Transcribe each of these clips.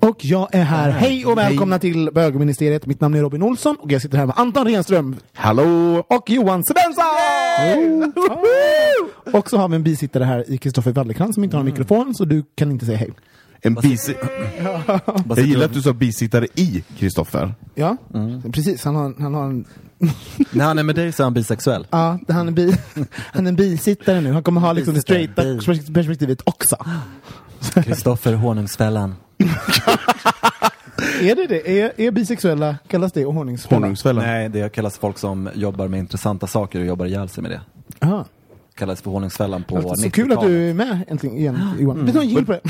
Och jag är här. Hej och välkomna till bögministeriet. Mitt namn är Robin Olsson och jag sitter här med Anton Renström. Hallå! Och Johan Svensson! Oh. Och så har vi en bisittare här i Kristoffer Wallercrantz som inte har en mikrofon, så du kan inte säga hej. En bisi... Jag gillar att du sa bisittare i Kristoffer. Ja, precis. Han har, han har en... När han är med dig så är han bisexuell. Ja, han är, bi, han är en bisittare nu. Han kommer ha liksom det straighta perspektivet också. Kristoffer Honungsfällan. Är det det? Är, är bisexuella, kallas det honungsfälla? Honungsfällan. Nej, det kallas folk som jobbar med intressanta saker och jobbar ihjäl sig med det. Aha. Kallas för Honungsfällan på Så 90-talet. kul att du är med äntligen igen, Johan. Vi tar en jingel på det.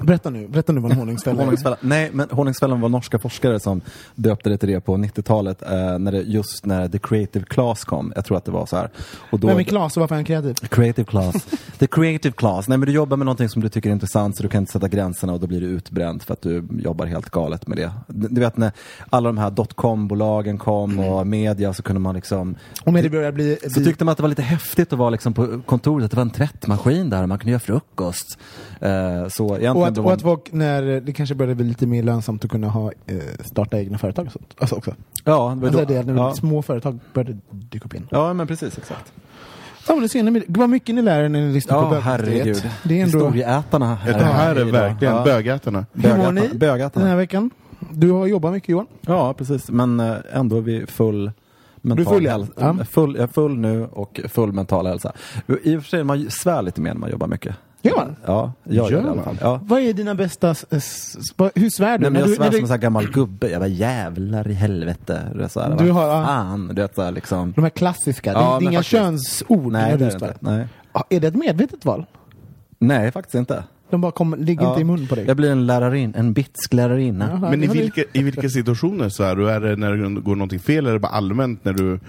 Berätta nu, berätta nu vad en honungsfälla är. Nej, men Honungsfällan var norska forskare som döpte det till det på 90-talet, eh, när det, just när The Creative Class kom. Jag tror att det var så här. Och då, Vem är Klas och varför är han kreativ? Creative class. The creative class. Nej men du jobbar med någonting som du tycker är intressant så du kan inte sätta gränserna och då blir du utbränd för att du jobbar helt galet med det. Du vet när alla de här dotcom-bolagen kom och media så kunde man liksom Om det börjar bli... så tyckte man att det var lite häftigt att vara liksom på kontoret, att det var en tvättmaskin där och man kunde göra frukost. Eh, så egentligen och, att, och att folk, när det kanske började bli lite mer lönsamt att kunna ha, eh, starta egna företag och sånt. Alltså också. ja, det Alltså då- det, när ja. små företag började dyka upp igen. ja, men precis, exakt. Ja, men det ser ni, vad mycket ni lär er när ni lyssnar på Ja, Bögministeriet. herregud. Det är ändå... Historieätarna. Det här är verkligen Ja. bögätarna. Hur mår ni Bögätarna. Den här veckan? Du har jobbat mycket Johan. Ja, precis. Men eh, ändå är vi full mental full, ja. hälsa. Ja. Full, jag är full nu och full mental hälsa. I och för sig, man svär lite mer när man jobbar mycket. Gör man? Ja, jag gör, Gör det i alla man? fall. Ja. Vad är dina bästa... s- s- s- Hur svär du? Nej, men När jag du, svär som du, en sån här gammal gubbe. Jag var jävlar i helvete. Det är så här, Du har- ja. fan. Du vet, så här, liksom. de här klassiska, det, Ja, det är men inga faktiskt. könsord Nej, när det du är det svär. inte. Nej. Ja, Är det ett medvetet val? Nej, faktiskt inte. De bara kommer, ligger inte i mun på dig? Jag blir en lärarin, en bitsk lärarinna. Jaha, Men i har du- vilka, i vilka situationer så är du? Är det när det går någonting fel eller är det bara allmänt när du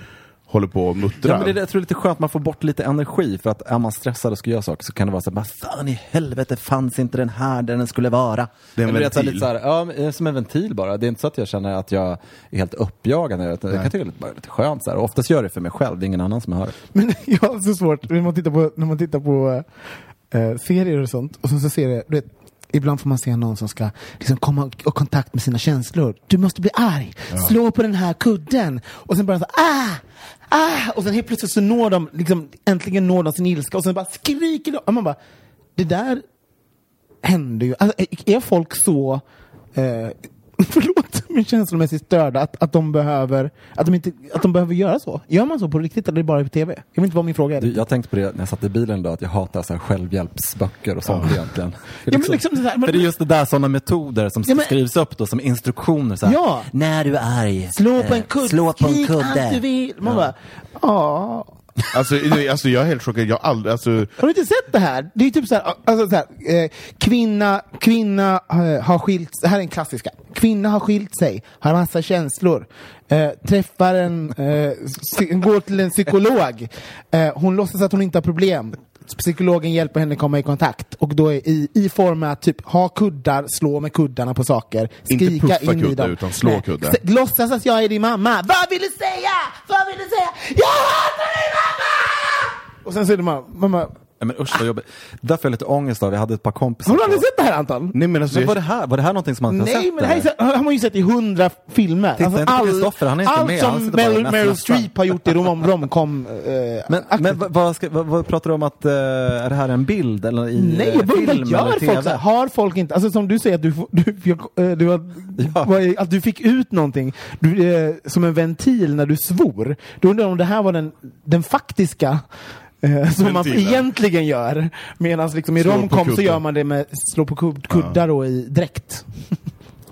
håller på och muttrar? Ja, men det, jag tror det är lite skönt att man får bort lite energi för att är man stressad och ska göra saker så kan det vara så här, "Vad fan i helvete fanns inte den här där den skulle vara? Det är en Eller du vet, så här, ventil. Lite så här, ja, eh, som en ventil bara. Det är inte så att jag känner att jag är helt uppjagad. Jag, jag kan tycka det är lite, bara lite skönt så här. Och oftast gör jag det för mig själv, det är ingen annan som hör det. Men jag har så svårt när man tittar på, när man tittar på eh, serier och sånt. Och så ser det, du vet, ibland får man se någon som ska liksom komma i kontakt med sina känslor. Du måste bli arg. Slå på den här kudden. Och sen bara så ah, ah. Och sen helt plötsligt så når de, liksom, äntligen når de sin ilska. Och sen bara skriker de. Och man bara, det där händer ju. Alltså, är- är folk så eh, Förlåt, men känslomässigt störda att, att, de behöver, att, de inte, att de behöver göra så. Gör man så på riktigt eller är det bara på tv? Jag vet inte vad min fråga är. Du, jag tänkte på det när jag satt i bilen idag, att jag hatar så här självhjälpsböcker och sånt egentligen. För, Ja, men liksom så här, men- för det är just det där, sådana metoder som Ja, men- skrivs upp då som instruktioner. Så här, Ja. När du är arg, Slå på en eh, kudde, slå på en skrik kudde. allt du vill. Man bara, ja. Alltså, alltså jag är helt chockad, jag har aldrig, alltså, Har du inte sett det här? Det är typ så här, alltså så här eh, kvinna, kvinna eh, har skilt det här är en klassiska. Kvinna har skilt sig, har massa känslor, eh, träffar en, eh, går till en psykolog. Eh, hon låtsas att hon inte har problem. Psykologen hjälper henne komma i kontakt och då är i, i form med att typ ha kuddar, slå med kuddarna på saker, Inte skrika puffa in i kuddar, dem. utan slå Nej, kuddar. Låtsas att jag är din mamma. Vad vill du säga? Vad vill du säga? Jag hatar dig mamma! Och sen det man, mamma, Ja, men usch vad jobbigt. Där får jag lite ångest av. Jag hade ett par kompisar. Har du aldrig sett det här Anton? Nej men alltså, Men var det här, var det här någonting som man inte har Nej, sett? men det här är, har man ju sett i hundra filmer. Alltså, Titta inte på Kristoffer, han är inte allt med, han som Meryl, Meryl. Streep har gjort i rom, romcom. Eh, Men, men vad, ska, vad, vad pratar du om att, eh, är det här en bild eller i Nej, eh, bara, vad film gör eller folk så här? Har folk inte, alltså som du säger att du, du, fick- eh, du, Ja. vad är- att du fick ut någonting du, eh, som en ventil när du svor. Då undrar jag om det här var den, den faktiska eh, som man egentligen gör. Medan liksom i romcom så gör man det med slå på kud, kuddar och i dräkt.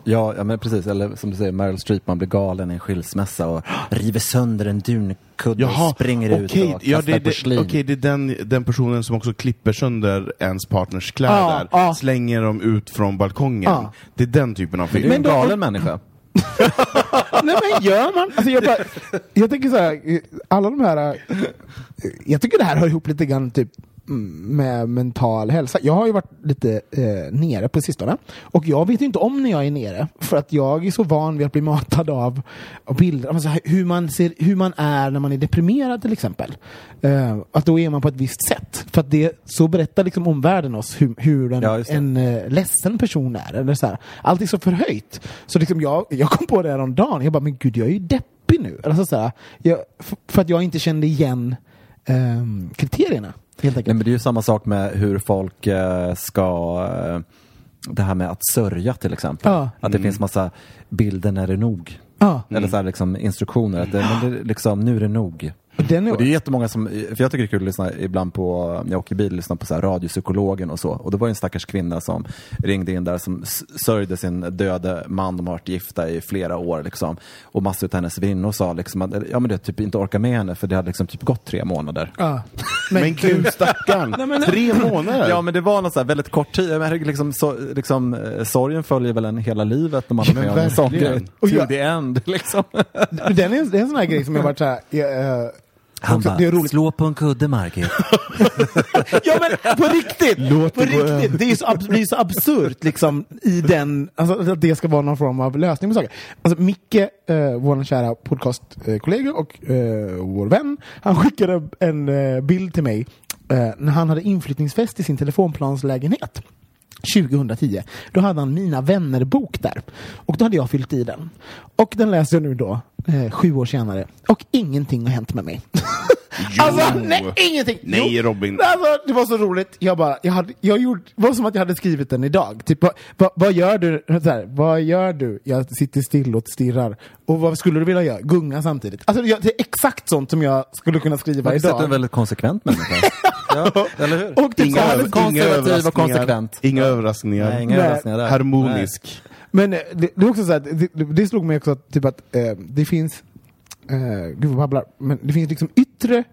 Ja, ja, men precis. Eller som du säger, Meryl Streep, man blir galen i en skilsmässa och river sönder en dunkudde och springer ut okej, och ja, kastar det, det, porslin. okej, det är den, den personen som också klipper sönder ens partners kläder, Ja, ja. slänger dem ut från balkongen. Ja. Det är den typen av Men film. du är en Men då- galen människa. Nej men gör man? Alltså jag, bara, jag tänker så här, alla de här... Eh, jag tycker det här hör ihop lite grann typ med mental hälsa. Jag har ju varit lite eh, nere på sistone och jag vet inte om när jag är nere för att jag är så van vid att bli matad av, av bilder, alltså hur, man ser, hur man är när man är deprimerad till exempel. Eh, att då är man på ett visst sätt. För att det, så berättar liksom omvärlden oss hur, hur en, Ja, en eh, ledsen person är. Eller så här. Allt är så förhöjt. Så liksom jag, jag kom på det här om dagen. Jag bara, men gud, jag är ju deppig nu. Alltså så här, jag, f- för att jag inte kände igen ehm, kriterierna. Helt Nej, enkelt. men det är ju samma sak med hur folk eh, ska eh, det här med att sörja till exempel. Ja. Att det finns massa bilder när det är nog. Ja. Eller så här, liksom, instruktioner. Att det, men det, liksom, nu är det nog. Och den är, Och det är jättemånga som, för jag tycker det är kul att lyssna ibland på, när jag åker bil, lyssna på så här radiopsykologen och så. Och det var ju en stackars kvinna som ringde in där som sörjde sin döde man, de har varit gifta i flera år liksom. Och massor av hennes väninnor sa liksom att, ja men det typ inte orkar med henne för det hade liksom typ gått tre månader. ja. Men gud stackarn! Tre månader! Ja men det var något så här väldigt kort tid, men liksom, så, liksom, eh, sorgen följer väl en hela livet när man Men med om en sån grej. Till jag- the end liksom. den är, det är en sån här grej som jag varit så här, jag, eh, Han bara, det är roligt. slå på en kudde Margit. Ja men på riktigt! Låt på det riktigt. Det är ju så, är så absurt liksom i den, alltså att det ska vara någon form av lösning på saker. Alltså Micke, eh, vår kära podcastkollega och eh, vår vän, han skickade en eh, bild till mig eh, när han hade inflyttningsfest i sin telefonplanslägenhet. 2010. Då hade han Mina vänner-bok där. Och då hade jag fyllt i den. Och den läser jag nu då, eh, sju år senare. Och ingenting har hänt med mig. alltså, nej, ingenting! Nej, Jo. Robin. Alltså, det var så roligt. Jag bara, jag hade, jag gjorde, det var som att jag hade skrivit den idag. Typ, vad, vad, vad gör du? Så här, vad gör du? Jag sitter still och stirrar. Och vad skulle du vilja göra? Gunga samtidigt. Alltså, jag, det är exakt sånt som jag skulle kunna skriva Man har sett idag. en väldigt konsekvent människa. ja, eller hur? Och typ så Inga, här, över- konservativ inga och överraskningar. konsekvent. Inga överraskningar. Nej, inga Nej. överraskningar där. Harmonisk. Men eh, det, det är också så här, det, det- slog mig också att, typ att eh, det finns, eh, gud vad jag babblar, men det finns liksom yttre,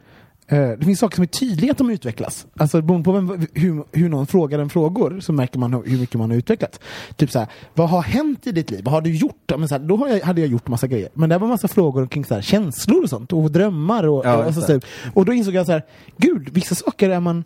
det finns saker som är tydliga att de utvecklas. Alltså beroende på vem, hur, hur någon frågar en frågor så märker man hur mycket man har utvecklats. Typ så här, vad har hänt i ditt liv? Vad har du gjort? Men så här, då jag, hade jag gjort massa grejer. Men det var massa frågor kring så här, känslor och sånt och drömmar och, Ja, och, och, så, typ. och då insåg jag så här, gud, vissa saker är man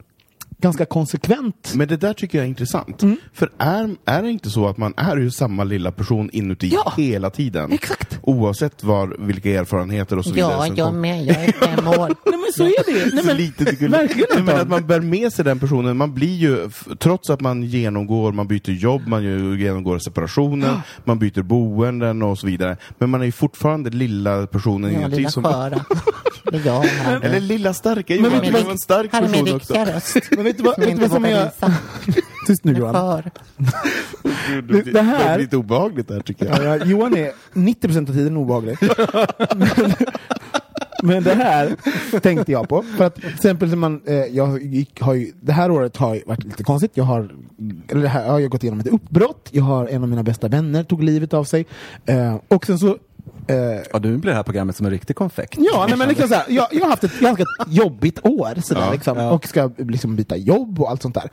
ganska konsekvent Men det där tycker jag är intressant. Mm. För är, är det inte så att man är ju samma lilla person inuti Ja. hela tiden? Exakt. Oavsett var, vilka erfarenheter och så vidare Ja, som jag kom- med. Jag är fem år. Nej men så är det Nej, men, Lite verkligen Nej, men att man bär med sig den personen, man blir ju, trots att man genomgår, man byter jobb, man ju genomgår separationer, man byter boenden och så vidare. Men man är ju fortfarande lilla personen Ja, inuti lilla som... sköra. Eller lilla starka Men Johan, du var vad- en stark Här är min person också. riktiga röst. Men vet du vad, Som vet vad som är... visa. Tyst nu Johan. Det- det här- börjar bli lite obehagligt där tycker jag. Ja, ja, Johan är 90% av tiden obehaglig. men, men det här tänkte jag på. För att till exempel man, eh, jag gick, har ju, det här året har varit lite konstigt. Jag har, eller det här, jag har gått igenom ett uppbrott. Jag har en av mina bästa vänner tog livet av sig. Eh, och sen så eh, Ja, du blir det här programmet som en riktig konfekt. Ja, nej, men liksom så här, jag, jag har haft ett ganska jobbigt år sådär, Ja, liksom, ja. och ska liksom byta jobb och allt sånt där.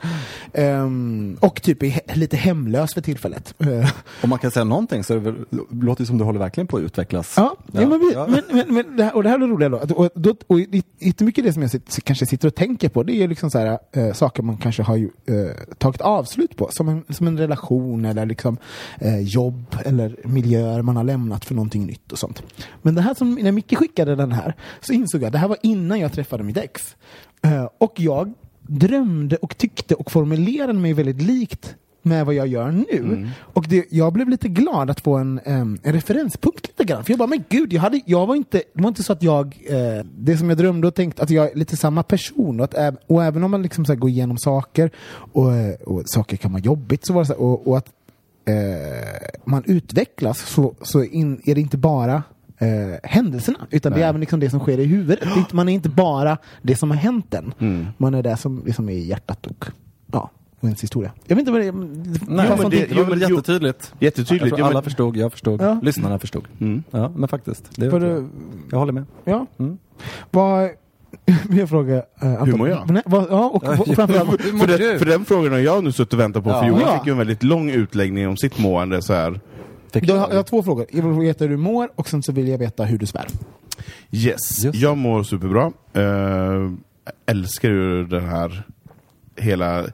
Ehm, och typ är he- lite hemlös för tillfället. Om man kan säga någonting så det väl, låter det som du håller verkligen på att utvecklas. Ja, ja. men, vi, men, men, men det här, och det här är det roliga då. Och, då och det- inte mycket det som jag sitter, kanske sitter och tänker på, det är liksom så här, eh, saker man kanske har ju, eh, tagit avslut på. Som en, som en relation eller liksom, eh, jobb eller miljöer man har lämnat för någonting nytt och sånt. Men det här som, när Micke skickade den här så insåg jag att det här var innan jag träffade mitt ex. Eh, och jag drömde och tyckte och formulerade mig väldigt likt med vad jag gör nu. Och det, jag blev lite glad att få en, em, en referenspunkt lite grann. För jag bara, men gud, jag, hade, jag var inte, det var inte så att jag, eh, det som jag drömde och tänkte, att jag är lite samma person. Och, att, och även om man liksom så går igenom saker och, eh, och saker kan vara jobbigt, så var det så här, och, och att man utvecklas så, så in, är det inte bara eh, händelserna, utan det är även liksom det som sker i huvudet. Är Man är inte bara det som har hänt en. Mm. Man är det som liksom är i hjärtat och, ja, och ens historia. Jag vet inte vad det är. det Nej, men det, det var väl jo, men- jättetydligt. Jättetydligt. Jag Ja, alla men- förstod, jag förstod, Ja. lyssnarna förstod. Mm. Ja, men faktiskt. Det, För jag håller med. Ja. Mm. Vad... Mer fråga. Eh. Hur mår jag? Nej, vad, ja, och, och framförallt... Hur mår För, du? den, för den frågan har jag nu suttit och väntat på, Ja. för Johan Ja. fick ju en väldigt lång utläggning om sitt mående så här. Jag, har, jag har två frågor. Jag vill veta hur du mår och sen så vill jag veta hur du svär. Yes, Just det. jag mår superbra. Uh, älskar ju den här hela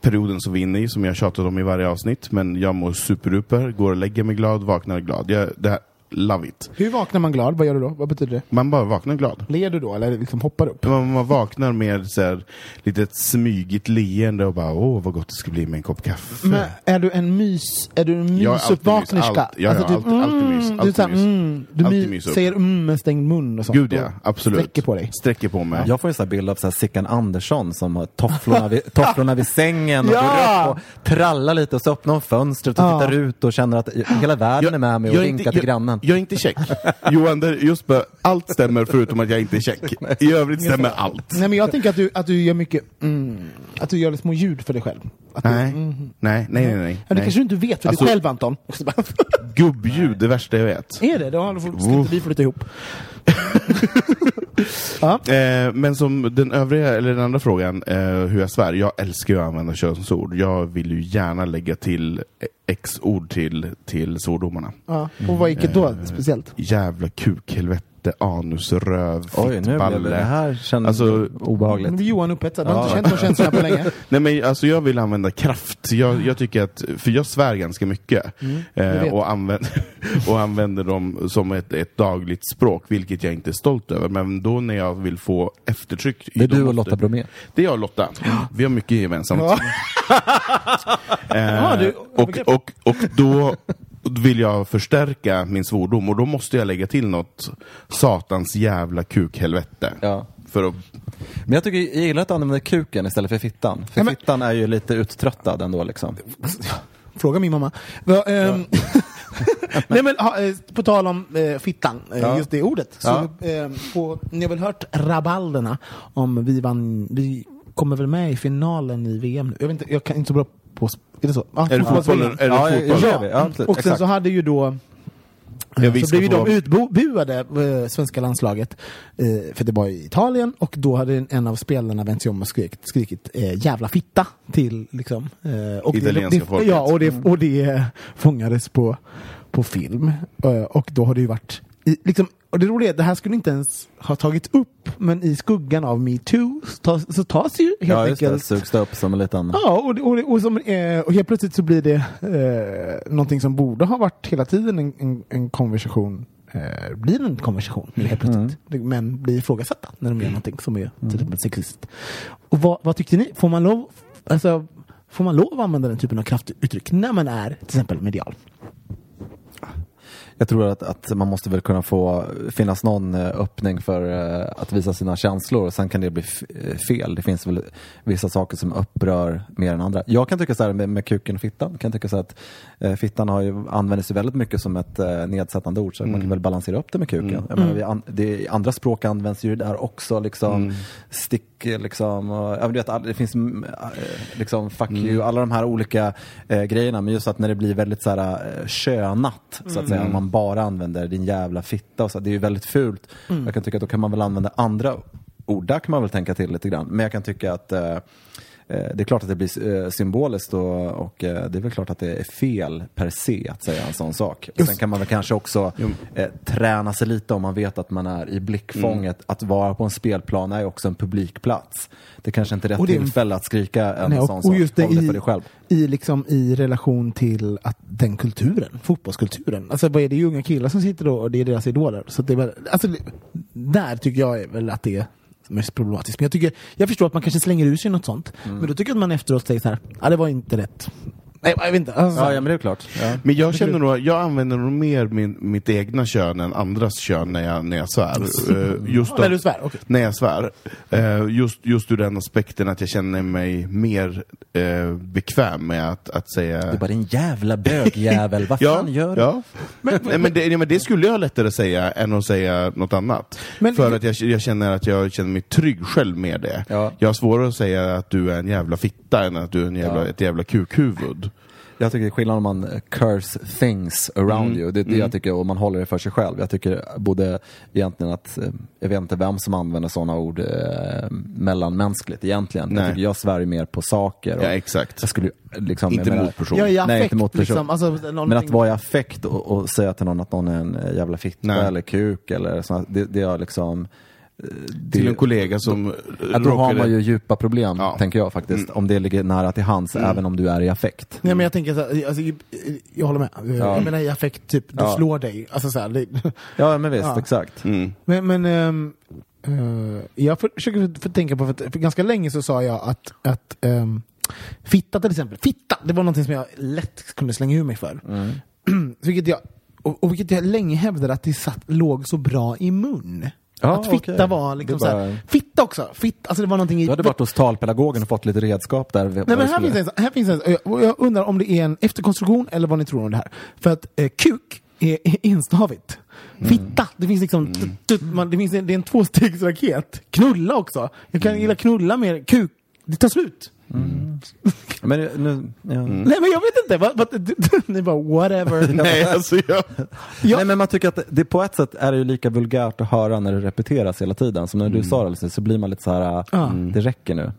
perioden som vi är inne i, som jag tjatat om i varje avsnitt. Men jag mår superduper, går och lägger mig glad, vaknar glad. Jag, det här, love it. Hur vaknar man glad? Vad gör du då? Vad betyder det? Man bara vaknar glad. Ler du då eller liksom hoppar upp? Man, man vaknar med så här, lite ett smygigt leende och bara åh vad gott det ska bli med en kopp kaffe. Men är du en mys, är du en Jag är alltid mysuppvaknerska? ja, ja, alltid- alltid mys. du, är Alltid så här, mys. mm, du Alltid my, mys säger mm med stängd mun och sånt. Gud ja, absolut. Sträcker på dig. Sträcker på mig. Jag får en sån bild av så här Sickan Andersson som har tofflorna vid, tofflorna vid sängen och Ja! går upp och trallar lite och så öppnar hon fönstret och Ja. tittar ut och känner att hela världen är med mig och jag vinkar till jag, grannen. Jag är inte check. Johan, just bara, allt stämmer förutom att jag inte är check. I övrigt stämmer allt. Nej men jag tänker att du, att du gör mycket, mm, att du gör små ljud för dig själv. Att du, Nej, mm. nej, nej, nej. nej. Ja, det nej. kanske du inte vet för Alltså- dig själv Anton. Gubbljud, det värsta jag vet. är det? Då får- ska inte vi flytta ihop. Eh, men som den övriga, eller den andra frågan, eh, hur jag svär. Jag älskar ju att använda könsord. Jag vill ju gärna lägga till X-ord till, till svordomarna. ja. Och vad gick det då speciellt? Jävla kuk, helvete, anus, röv, Oj, nu blev fittballe. det, det här känns Alltså, Nu obehagligt. blir Johan upphetsad. Du har inte känt de känslorna på länge. Nej men alltså jag vill använda kraft. Jag, jag tycker att, för jag svär ganska mycket. vet. eh, och, använder, och använder dem som ett, ett dagligt språk, vilket jag inte är stolt över. Men då när jag vill få eftertryck. Det är du och Lotta Bromé. Det är jag och Lotta. Vi har mycket gemensamt. Ja. Eh, Ja, du- och, och, och då vill jag förstärka min svordom och då måste jag lägga till något satans jävla kukhelvete. Ja. För att, Men jag tycker jag gillar att du använder kuken istället för fittan. För Ja, men- fittan är ju lite uttröttad ändå liksom. Fråga min mamma. Va, ehm, Nej men ha, eh, på tal om eh, fittan, eh, Ja. just det ordet. Så, eh, på, ni har väl hört rabalderna om vi vann, vi kommer väl med i finalen i VM nu. Jag, vet inte, jag kan inte så bra på, är det så? Ja, är det fotbolls- fotboll? Är det Ja, fotboll? ja, absolut. och sen Exakt. så hade ju då så blev ju de utbuade, eh, svenska landslaget, eh, för det var i Italien och då hade en av spelarna vänt sig om och skrikit, skrikit eh, jävla fitta till liksom, och Italienska det, folket. Ja, och det, och det fångades på, på film. Och då har det ju varit, i, liksom, och det roliga är att det här skulle inte ens ha tagit upp, men i skuggan av metoo så tas, så tas ju helt Ja, just enkelt Sugs det upp som en liten... Ja, och, och, det- och, som, eh, och helt plötsligt så blir det eh, någonting som borde ha varit hela tiden en, en, en konversation eh, blir en konversation nu helt plötsligt. Det- Men blir ifrågasatta när de gör någonting som är till exempel sexist. Och vad, vad tyckte ni? Får man lov alltså, Får man lov att använda den typen av kraftuttryck när man är till exempel medial? Jag tror att, att man måste väl kunna få finnas någon eh, öppning för eh, att visa sina känslor. Sen kan det bli eh, fel. Det finns väl vissa saker som upprör mer än andra. Jag kan tycka så här med, med kuken och fittan. Kan tycka så att eh, fittan har ju använts ju väldigt mycket som ett eh, nedsättande ord. Så man kan väl balansera upp det med kuken. Jag menar, vi an, det, andra språk används ju där också. Liksom, Stick eh, liksom. Och, vet, det finns mm, liksom fuck you, alla de här olika eh, grejerna. Men just att när det blir väldigt så här, könat, så att säga. Man bara använder din jävla fitta. Och så, det är ju väldigt fult. Jag kan tycka att då kan man väl använda andra ord. Där kan man väl tänka till lite grann. Men jag kan tycka att eh, det är klart att det blir eh, symboliskt och, och eh, det är väl klart att det är fel per se att säga en sån sak. Och sen kan man väl kanske också eh, träna sig lite om man vet att man är i blickfånget. Att vara på en spelplan är också en publikplats. Det kanske inte är rätt Och är tillfälle att skrika en Nej, sån och, sak. och just det Håll det i, för dig själv. i, liksom, i relation till att den kulturen, fotbollskulturen. Alltså vad är det unga killar som sitter då och det är deras idoler. Så det är väl, alltså, där tycker jag är väl att det mest problematiskt. Men jag, tycker, jag förstår att man kanske slänger ur sig något sånt. Mm. Men då tycker jag att man efteråt säger så här, ja det var inte rätt. Nej, jag vet inte. Alltså, Ja, ja, men det är klart. Ja. Men jag känner nog, jag använder nog mer min, mitt egna kön än andras kön när jag, när jag svär. Eh, just Ja, när du svär, okej. När jag svär. Eh, just, just ur den aspekten att jag känner mig mer eh, bekväm med att, att säga... Du bara, din jävla bögjävel, vad fan gör du? ja. Men, Nej, men, det, ja, men det skulle jag ha lättare säga än att säga något annat. Men- För att jag, jag känner att jag känner mig trygg själv med det. Ja. Jag har svårare att säga att du är en jävla fitta än att du är en jävla, Ja. ett jävla kukhuvud. Jag tycker det är skillnad om man curse things around Mm. you. Det är det jag tycker, och man håller det för sig själv. Jag tycker både egentligen att, eh, jag vet inte vem som använder sådana ord eh, mellanmänskligt egentligen. Nej. Jag tycker jag svär mer på saker. Och Ja, exakt. Jag skulle liksom, Inte jag menar- mot person. Jag är affekt, Nej, inte mot person. liksom. Alltså, Men att någonting- vara i affekt och, och säga till någon att någon är en jävla fitta eller kuk eller sånt, det, det är liksom... eh, Det, Till en kollega som Ja, då har man ju djupa problem, Ja. tänker jag faktiskt. Om det ligger nära till hands, även om du är i affekt. Nej men jag tänker så här, alltså, jag, jag håller med. Ja. Jag menar i affekt, typ, du Ja. slår dig. Alltså, så här, det, Ja, men visst, Ja. exakt. Mm. men men ehm, eh, jag försöker för tänka på, för, att, för ganska länge så sa jag att, att ehm, fitta till exempel, fitta, det var någonting som jag lätt kunde slänga ur mig för. vilket jag, och, och vilket jag länge hävdade att det satt, låg så bra i mun. Ja, att fitta okej. var liksom är så här, bara- fitta också, fitta, alltså det var någonting i... Du hade varit hos talpedagogen och fått lite redskap där. Nej men här finns, en, här finns en, jag, jag undrar om det är en efterkonstruktion eller vad ni tror om det här. För att eh, kuk är, är enstavigt. Fitta, det finns liksom, t- t- man, det, finns en, det är en tvåstegsraket. Knulla också. Jag kan gilla knulla mer, kuk, det tar slut. Men nu, ja. Nej men jag vet inte, vad, vad, ni bara whatever. Nej, alltså jag... Ja. Nej men man tycker att det, på ett sätt är det ju lika vulgärt att höra när det repeteras hela tiden. Som när du sa det så blir man lite så här, Ja. det räcker nu.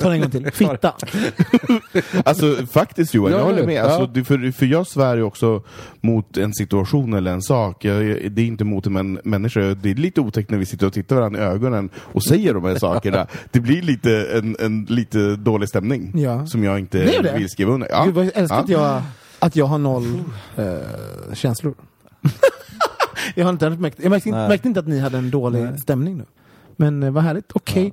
Ta det en gång till, fitta. Alltså faktiskt Johan, Ja, jag håller med. Alltså, för, för jag svär ju också mot en situation eller en sak. Jag, det är inte mot en män- människa. Det är lite otäckt när vi sitter och tittar varandra i ögonen och säger de här sakerna. Det blir lite en, en lite dålig stämning Ja. som jag inte Det vill skriva under. Ja. Gud vad jag älskar Ja. att, jag, att jag har noll eh, känslor. jag, har inte märkt, jag märkte, märkte inte att ni hade en dålig Nej. stämning nu. Men eh, vad härligt, okej.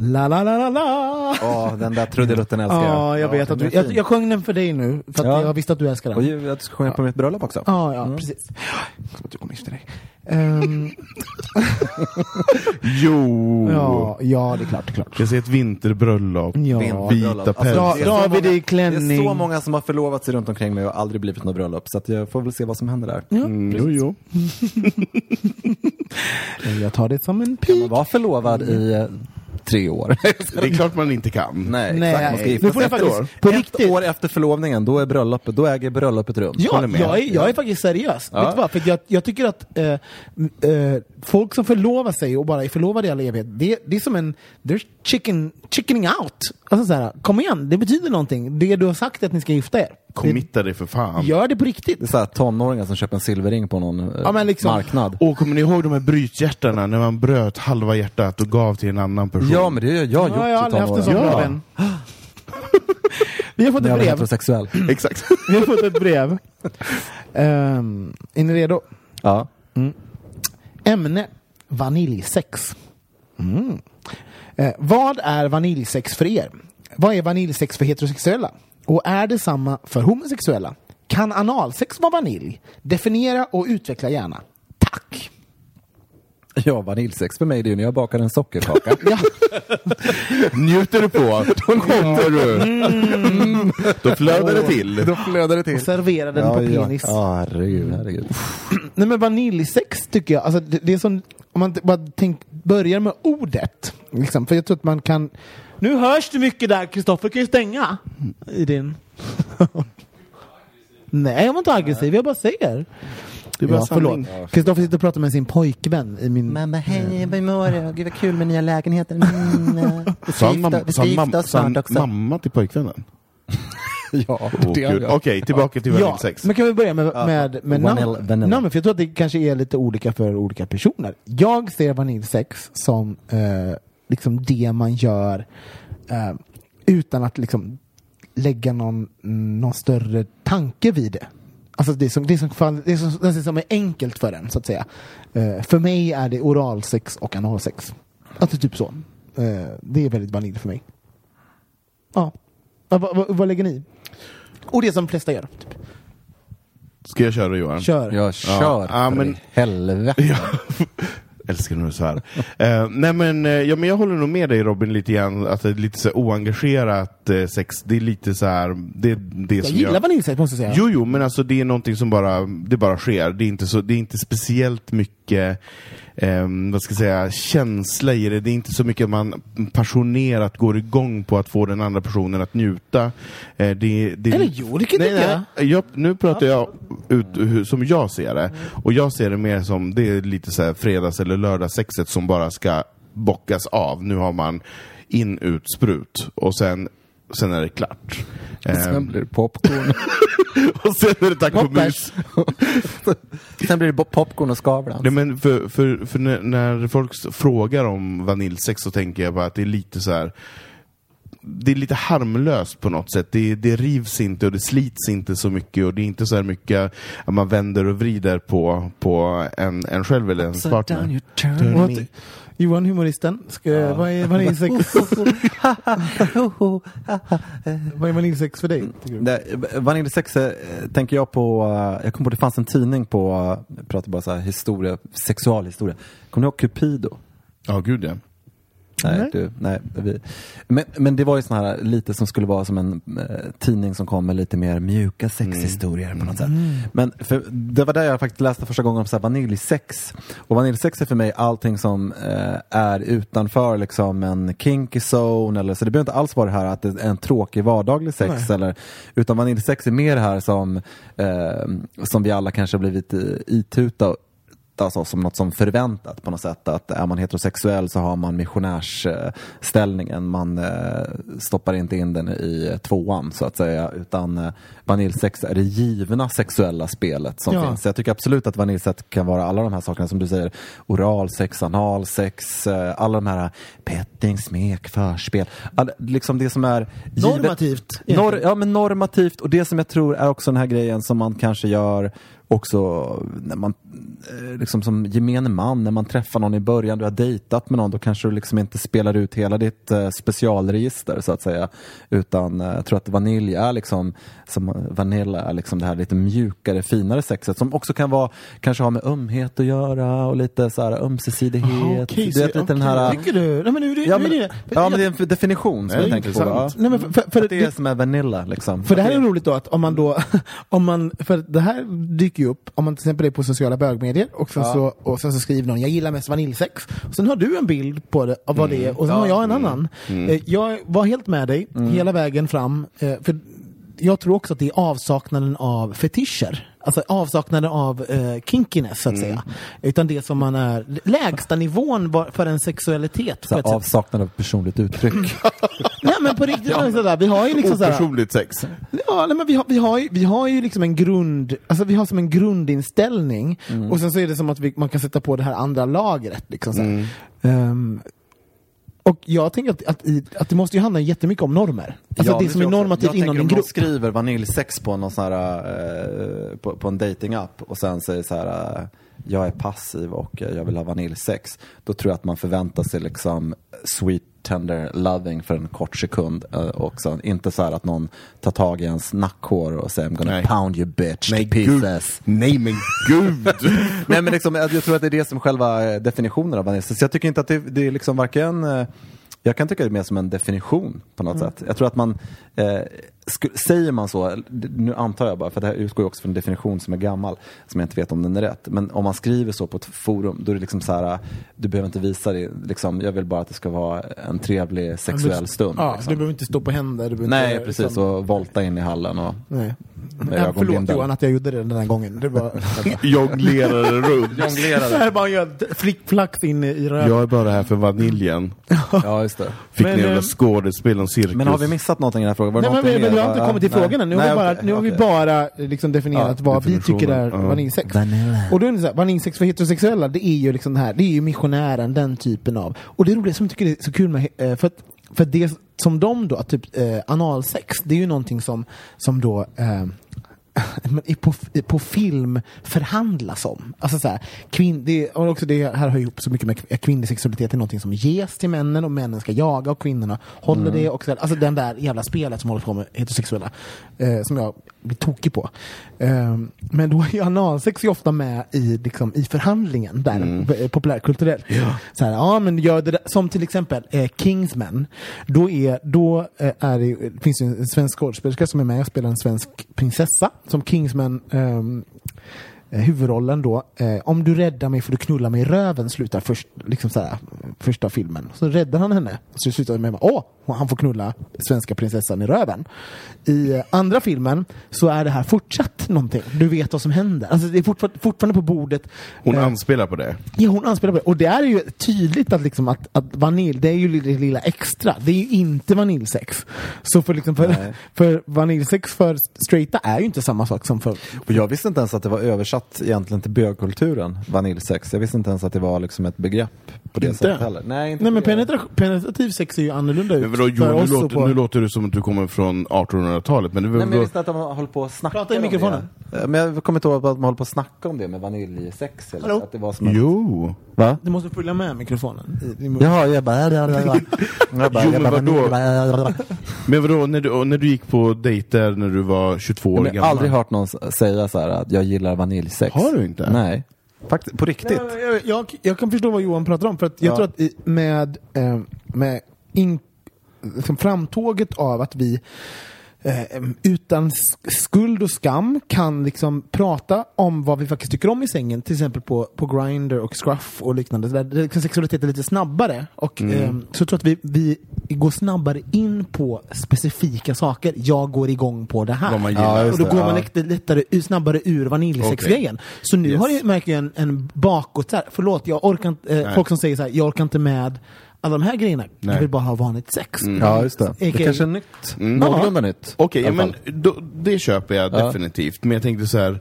La la la la la! Ja, den där trudelutten älskar jag. Ja, jag vet den att du, är jag, jag sjöng den för dig nu, för att Ja. jag visste att du älskar den. Och att du ska sjunga på mitt bröllop också. Ja, ja, precis. Som att du kom efter dig. Ehm, Jo! ja, ja, det är klart, det är klart. Jag ser ett vinterbröllop. Ja. Vita Alltså, det i klänning. Det är så många som har förlovat sig runt omkring mig och aldrig blivit något bröllop. Så att jag får väl se vad som händer där. Mm, jo, jo. Jag tar det som en Man pik. var förlovad i eh, tre år. Det är klart man inte kan. Nej, Nej, exakt. Man ska nu gifta får sig jag ett faktiskt- år. på ett riktigt. år efter förlovningen, då, är bröllopet, då äger bröllopet rum. Ja, jag är, jag är faktiskt seriös. Ja. Vet du vad? För jag, jag tycker att eh, eh, folk som förlovar sig och bara är förlovade i all evighet, det, det är som en... They're chicken, chickening out. Alltså så här, kom igen, det betyder någonting. Det du har sagt är att ni ska gifta er. Committa dig för fan. Gör det på riktigt. Det är så här tonåringar som köper en silverring på någon eh, Ja, men liksom- marknad. Och kommer ni ihåg de här brythjärtarna när man bröt halva hjärtat och gav till en annan person? Ja, men det har jag gjort Ja, jag har aldrig haft en sån Ja. vän. Vi har fått ett brev. Mm. heterosexuell. Exakt. Vi har fått ett brev. Ehm, är ni redo? Ja. Ämne vaniljsex. Mm. Eh, vad är vaniljsex för er? Vad är vaniljsex för heterosexuella? Och är det samma för homosexuella? Kan analsex vara vanilj? Definiera och utveckla gärna. Tack! ja, vaniljsex för mig det är ju när jag bakar en sockerkaka. Ja, Njuter du på, då kommer du. Mm. Då flödar det till. Då flödar det till. och servera den på ja, penis. Ja, herregud, herregud. Nej men vaniljsex tycker jag, alltså det, det är som, om man bara tänk, börjar med ordet. Liksom, för jag tror att man kan... Nu hörs det mycket där, Kristoffer kan ju stänga i din... Nej, jag var inte aggressiv, jag bara säger. Är bara Ja, förlåt. Kristoffer sitter och pratar med sin pojkvän i min... Mamma, hej, hur mår du? Gud vad kul med nya lägenheten. Mm, vi ska gifta, oss snart också. mamma till pojkvännen? ja, är Okej, tillbaka till Ja, vaniljsex. men kan vi börja med, med, med Vanilla- namn? vanilla. namn? För jag tror att det kanske är lite olika för olika personer. Jag ser vaniljsex som eh, liksom det man gör eh, utan att liksom lägga någon, någon större tanke vid det. Alltså det som, det som, det som, det som är enkelt för en, så att säga. Eh, för mig är det oralsex och analsex. Alltså typ så. Eh, det är väldigt vanilj för mig. Ja. Vad, vad, vad lägger ni? Och det som de flesta gör. Typ. Ska jag köra Johan? Kör. Jag kör Ja, för men- i helvete. Ja. Älskar när du svär. Eh, nej men, eh, ja, men jag håller nog med dig Robin lite grann, att det är lite så oengagerat eh, sex, det är lite så här, det, det Jag som gillar jag... vaniljsex måste jag säga. Jo, jo, men alltså det är någonting som bara, det bara sker. Det är inte, så, det är inte speciellt mycket, ehm, vad ska jag säga, känsla i det. Det är inte så mycket man passionerat går igång på att få den andra personen att njuta. Eh, det, det, Eller jo, det kan nej, tycka. nej, jag. Nu pratar jag ut hur, som jag ser det. Och jag ser det mer som, det är lite så här fredags eller lördagssexet som bara ska bockas av. Nu har man in, ut, sprut. Och sen, sen är det klart. Sen Ehm, blir det popcorn. och sen är det tack och mus. Sen blir det popcorn och Skavlan. Nej, men för, för, för när, när folk frågar om vaniljsex så tänker jag bara att det är lite så här. Det är lite harmlöst på något sätt. Det, det rivs inte och det slits inte så mycket och det är inte så här mycket att man vänder och vrider på, på en, en själv eller ens partner. Turn. Johan humoristen, ska, vad är vaniljsex? vad är vaniljsex för dig? Vaniljsex eh, tänker jag på, eh, jag kom på det fanns en tidning på, eh, jag pratar bara så här historia, sexualhistoria. Kommer ni ihåg Cupido? Ja, gud ja. Nej, Nej. du, nej. Vi. Men, men det var ju sån här lite som skulle vara som en eh, tidning som kom med lite mer mjuka sexhistorier på något sätt. Men för, det var där jag faktiskt läste första gången om så här vaniljsex. Och vaniljsex är för mig allting som eh, är utanför liksom en kinky zone. Eller, så det behöver inte alls vara det här att det är en tråkig vardaglig sex. Eller, utan vaniljsex är mer det här som, eh, som vi alla kanske har blivit eh, ituta alltså som något som förväntat på något sätt. Att är man heterosexuell så har man missionärsställningen. Man eh, stoppar inte in den i tvåan så att säga. Utan eh, vaniljsex är det givna sexuella spelet som Ja. finns. Så jag tycker absolut att vaniljsex kan vara alla de här sakerna som du säger. Oralsex, analsex, eh, alla de här petting, smek, förspel. All, liksom det som är givet- Normativt, Nor ja, men normativt och det som jag tror är också den här grejen som man kanske gör också när man, eh, liksom som gemene man, när man träffar någon i början, du har dejtat med någon, då kanske du liksom inte spelar ut hela ditt eh, specialregister så att säga. Utan eh, jag tror att vanilj är liksom, som vanilla är liksom det här lite mjukare, finare sexet som också kan vara, kanske ha med ömhet att göra och lite så här ömsesidighet. Aha, okej, du vet, lite den okej. här... Tycker du? Nej men nu det, Ja, nu är men, det ja, men det är en definition som jag tänker på. Ja. Nej, men för, för, för, Att det är som är vanilla liksom. För det här är roligt då att om man då, om man, för det här dyker dyker ju upp, om man till exempel är på sociala bögmedier och sen, Ja. så, och sen så skriver någon jag gillar mest vaniljsex. Och sen har du en bild på det, av vad det är och sen har jag en annan. Eh, Jag var helt med dig hela vägen fram. eh, För jag tror också att det är avsaknaden av fetischer. Alltså avsaknaden av eh, kinkiness så att säga. Utan det som man är, lägsta nivån för en sexualitet. Så avsaknad av personligt uttryck. Nej men på riktigt, ja. sådär, vi har ju liksom sådär, Opersonligt sex. Ja, nej, men vi har, vi, har ju, vi har ju liksom en grund, alltså vi har som en grundinställning Mm. och sen så är det som att vi, man kan sätta på det här andra lagret. Liksom. Mm. Och jag tänker att, att, att det måste ju handla jättemycket om normer. Alltså Ja, det som är tror jag också. normativt jag inom tänker om grupp. skriver vaniljsex på någon sån här, eh, på, på en datingapp och sen säger så här, eh, jag är passiv och eh, jag vill ha vaniljsex. Då tror jag att man förväntar sig liksom sweet tender loving för en kort sekund eh, också. Inte så här att någon tar tag i ens nackhår och säger I'm gonna Nej. pound you bitch Nej, to gud. pieces. Nej men gud! Nej men liksom, jag tror att det är det som själva eh, definitionen av vaniljsex. Så jag tycker inte att det, det är liksom varken jag kan tycka det är mer som en definition på något sätt. Jag tror att man, eh, säger man så, nu antar jag bara, för det här utgår ju också från en definition som är gammal, som jag inte vet om den är rätt. Men om man skriver så på ett forum, då är det liksom så här, du behöver inte visa det, liksom, jag vill bara att det ska vara en trevlig sexuell stund. Ja, liksom. Du behöver inte stå på händer. Du behöver Nej, inte, precis, liksom- och volta in i hallen och Nej. med Ja, förlåt. Johan att jag gjorde det den här gången. Det var... Jonglerade runt. så här bara gör flickflax in i- röven. Jag är bara här för vaniljen. Ja, just det. Fick Men, ni jävla eh, skådespel och cirkus. Men har vi missat någonting i den här frågan? Var det Nej, men? Vi har inte kommit till frågan än. Nu har, Nej, vi bara, okej, nu har vi bara eh, liksom definierat Ja, vad vi tycker är ja. Vanilla. Och då är det så här, vaniljsex för heterosexuella, det är ju liksom det här, det är ju missionären, den typen av. Och det är det som jag tycker det är så kul med, eh, för att, för att det som de då, typ eh, analsex, det är ju någonting som, som då eh, på, på film förhandlas om. Alltså så här, kvinn, det, och också det här hör ihop så mycket med kvinnlig sexualitet är någonting som ges till männen och männen ska jaga och kvinnorna håller det. Och så, alltså den där jävla spelet som håller på med heterosexuella eh, som jag tokig på. Eh, men då är ju analsex ju ofta med i, liksom, i förhandlingen där, eh, populärkulturellt. Så här, ja, men gör det där, som till exempel eh, Kingsman. Då, är, då eh, är det, det finns ju en svensk skådespelerska som är med och spelar en svensk prinsessa som Kingsman eh, huvudrollen då, eh, om du räddar mig får du knulla mig i röven slutar först, liksom så här, första filmen. Så räddar han henne. Så slutar det med åh, han får knulla svenska prinsessan i röven. I eh, andra filmen så är det här fortsatt någonting. Du vet vad som händer. Alltså det är fortfarande, fortfarande på bordet. Hon Eh, anspelar på det. Ja, hon anspelar på det. Och det är ju tydligt att, liksom att, att vanilj, det är ju det lilla extra. Det är ju inte vaniljsex. Så för, liksom för, Nej. för vaniljsex för straighta är ju inte samma sak som för... Och jag visste inte ens att det var översatt egentligen till bögkulturen, vaniljsex. Jag visste inte ens att det var liksom ett begrepp på det Inte? sättet heller. Nej, inte Nej men penetra- penetrativ sex är ju annorlunda ut. Men vadå, oss nu, låter, på- nu låter det som att du kommer från 1800-talet. Men det var Nej, men jag visste att de håller på att snacka Prata i mikrofonen. Men jag kommer inte ihåg att man håller på att snacka om det med vaniljsex. Eller Hallå? att det var som. Jo. Va? Du måste följa med mikrofonen. I, i Jaha, jag bara... Jag bara, jag bara, Jo, jag men vadå? bara Men vadå, när du, när du gick på dejter när du var 22 år Men jag gammal? har aldrig hört någon säga så här att jag gillar vaniljsex. Har du inte? Nej. Faktiskt, på riktigt. Nej, jag, jag, jag kan förstå vad Johan pratar om. För att jag Ja. tror att i, med, eh, med in, liksom framtåget av att vi eh, utan sk- skuld och skam kan liksom prata om vad vi faktiskt tycker om i sängen, till exempel på, på Grindr och Scruff och liknande, där liksom sexualitet är lite snabbare. Och, eh, så jag tror att vi, vi går snabbare in på specifika saker. Jag går igång på det här. Ja, och då går man lätt- lättare, snabbare ur vaniljsexgrejen. Så nu Yes. har jag märker jag en, en bakåt, så här, förlåt, jag orkar inte, eh, folk som säger så här, jag orkar inte med alla de här grejerna, jag Nej. vill bara ha vanligt sex. Ja, just det. Det kanske är nytt. Mm. Någorlunda nytt. Okej, alla men då, det köper jag Ja. definitivt. Men jag tänkte så här.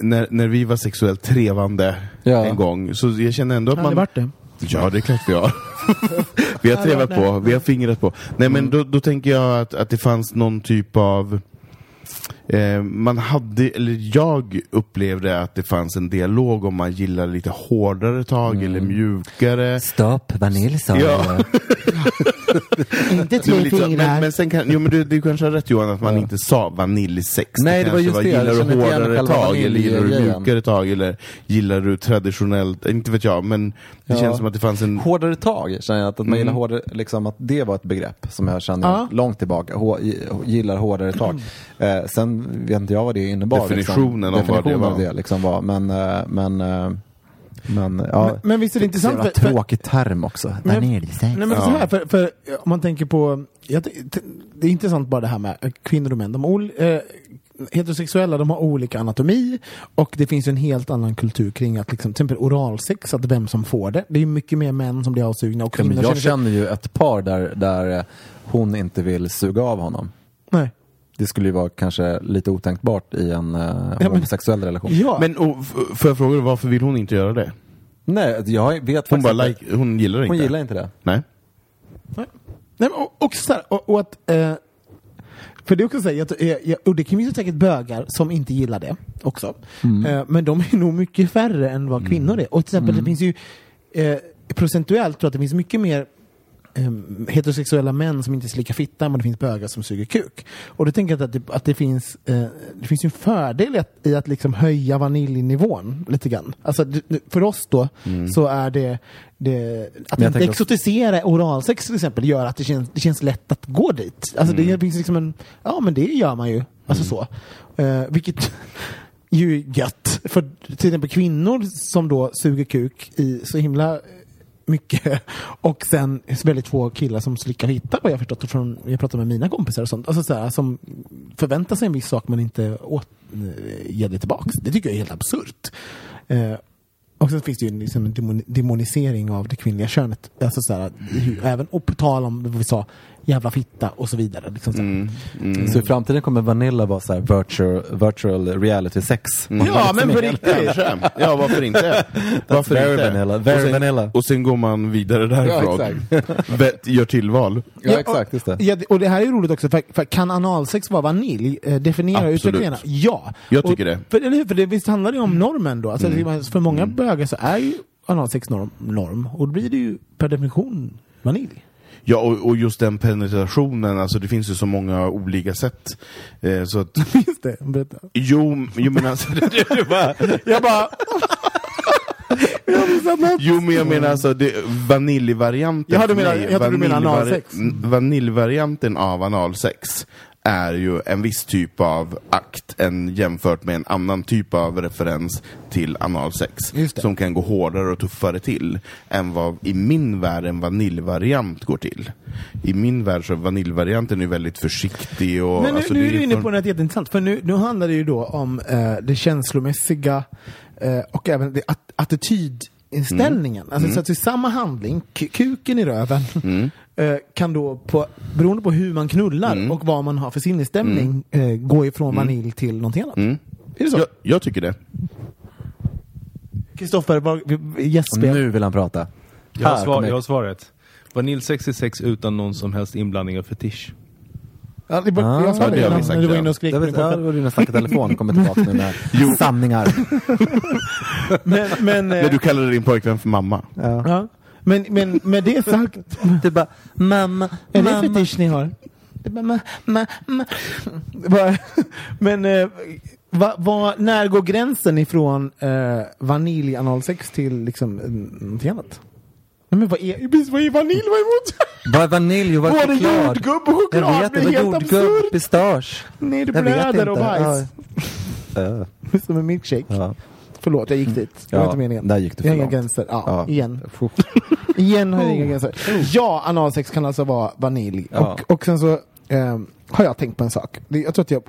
När, när vi var sexuellt trevande Ja. en gång, så jag känner ändå att Har det man... varit det? Ja, det är klart vi har. vi har trevat på, vi har fingrat på. Nej men då, då tänker jag att, att det fanns någon typ av Eh, man hade, eller jag upplevde att det fanns en dialog om man gillar lite hårdare tag eller mjukare. Stopp, vanilj sa Ja. Inte Det var tre fingrar. men, men sen kan, jo men du, du kanske har rätt Johan att man inte sa vaniljsex. Nej, det var just det. Jag Gillar du hårdare tag eller gillar du mjukare tag eller gillar du traditionellt, inte vet jag men Det känns som att det fanns en... Hårdare tag känner jag, att, att man Mm. gillar hårdare, liksom att det var ett begrepp som jag känner långt tillbaka. Gillar hårdare tag. Eh, sen vet inte jag vad det innebar. Definitionen liksom. av vad det Definitionen var. av det liksom var. Men, eh, men, eh, men ja. Men, men visst är det intressant? Jävla För, för, tråkig term också. Men- nej, men Ja. så här, för, för om man tänker på, jag, det är intressant bara det här med eh, kvinnor och män. De ol, eh, heterosexuella de har olika anatomi och det finns en helt annan kultur kring att liksom, till exempel oralsex, att vem som får det. Det är mycket mer män som blir avsugna och Ja, men kvinnor jag sig- känner ju ett par där, där eh, hon inte vill suga av honom. Nej. Det skulle ju vara kanske lite otänkbart i en uh, men- homosexuell relation. Ja, Men och, får jag fråga dig, varför vill hon inte göra det? Nej, jag vet Hon, faktiskt bara inte. like, hon gillar Hon inte? gillar inte det. Nej. Nej, men och, också så här, och, och att eh, för det är också så här, att, eh, ja, och det finns ju säkert bögar som inte gillar det också. Eh, men de är nog mycket färre än vad kvinnor är. Och till exempel det finns ju eh, procentuellt tror jag att det finns mycket mer heterosexuella män som inte slickar fitta men det finns bögar som suger kuk. Och då tänker jag att det, att det finns eh, det finns en fördel i att, i att liksom höja vaniljnivån lite grann. Alltså för oss då så är det, det att inte exotisera oralsex till exempel gör att det känns, det känns lätt att gå dit. Alltså Mm. det finns liksom en, ja men det gör man ju. Alltså så. Eh, vilket ju är gött. För till exempel kvinnor som då suger kuk i så himla mycket och sen väldigt få killar som slickar hitta vad jag förstått från, jag pratar med mina kompisar och sånt, alltså så här, som förväntar sig en viss sak men inte åt, ger det tillbaks. Det tycker jag är helt absurt. Eh, och sen finns det ju liksom en demon, demonisering av det kvinnliga könet. Alltså så här, hur, även, och på tal om vad vi sa, jävla fitta och så vidare. Liksom så. här. Så i framtiden kommer Vanilla vara så här virtual, virtual reality sex. Ja men på riktigt! Ja, varför inte? Varför very inte? vanilla, very och sen, vanilla. Och sen går man vidare därifrån. Ja, Gör tillval. Ja, exakt, just det. Ja, och det här är ju roligt också, för, för kan analsex vara vanilj? Eh, definiera Absolut. utvecklingarna. Ja. Jag tycker och, det. För, eller hur? för det, visst handlar det ju om normen då? Alltså, Mm. För många bögar så är ju analsex norm, norm och då blir det ju per definition vanilj. Ja, och, och just den penetrationen, alltså det finns ju så många olika sätt. Eh, så att, Just det, berätta. jo, jo men alltså, det, det bara, Jag bara... jag. Jo men jag menar alltså det, vaniljvarianten du för menar- jag du analsex. Vaniljvarianten av analsex är ju en viss typ av akt en, jämfört med en annan typ av referens till analsex. Som kan gå hårdare och tuffare till än vad i min värld en vaniljvariant går till. I min värld så är vaniljvarianten är väldigt försiktig och... Men nu, alltså, nu är du inne på något jätteintressant, för nu, nu handlar det ju då om eh, det känslomässiga eh, och även det att, attitydinställningen. Mm. Alltså så att i samma handling, kuken i röven, Mm. eh, kan då, på, beroende på hur man knullar Mm. och vad man har för sinnesstämning, eh, gå ifrån vanilj till någonting annat. Mm. Är det så? Jag, jag tycker det. Kristoffer, gästspel. nu vill han prata. Jag har, svar, jag har svaret. Är sex utan någon som helst inblandning av fetisch. Ja, det, Ah, jag sa ja, det det när du var ja. inne och skrek Det var, din ja, det podcast. var du när snackade telefon kommer tillbaka nu med sanningar. Men, men, eh, När du kallade din pojkvän för mamma. ja. men, men med det sagt, Du bara, mamma, Är det mamma. fetisch ni har? Det bara, ma, ma, ma. Men eh, va, va, när går gränsen ifrån eh, vanilj analsex till liksom eh, någonting annat? Nej, men vad är, precis, vad är vanilj? Vad är emot? Vad är vanilj och vad är Både choklad? jordgubb och choklad Jag vet, det blir helt jordgubb, pistage. Nej, det blöder och bajs. Ja. Som en milkshake. Ja. Förlåt, jag gick dit. Det var Ja, inte meningen. där gick du för inga långt. gränser. Ja, Ja. igen. Igen har jag inga gränser. Ja, analsex kan alltså vara vanilj. Ja. Och, och sen så eh, har jag tänkt på en sak. Jag tror att jag,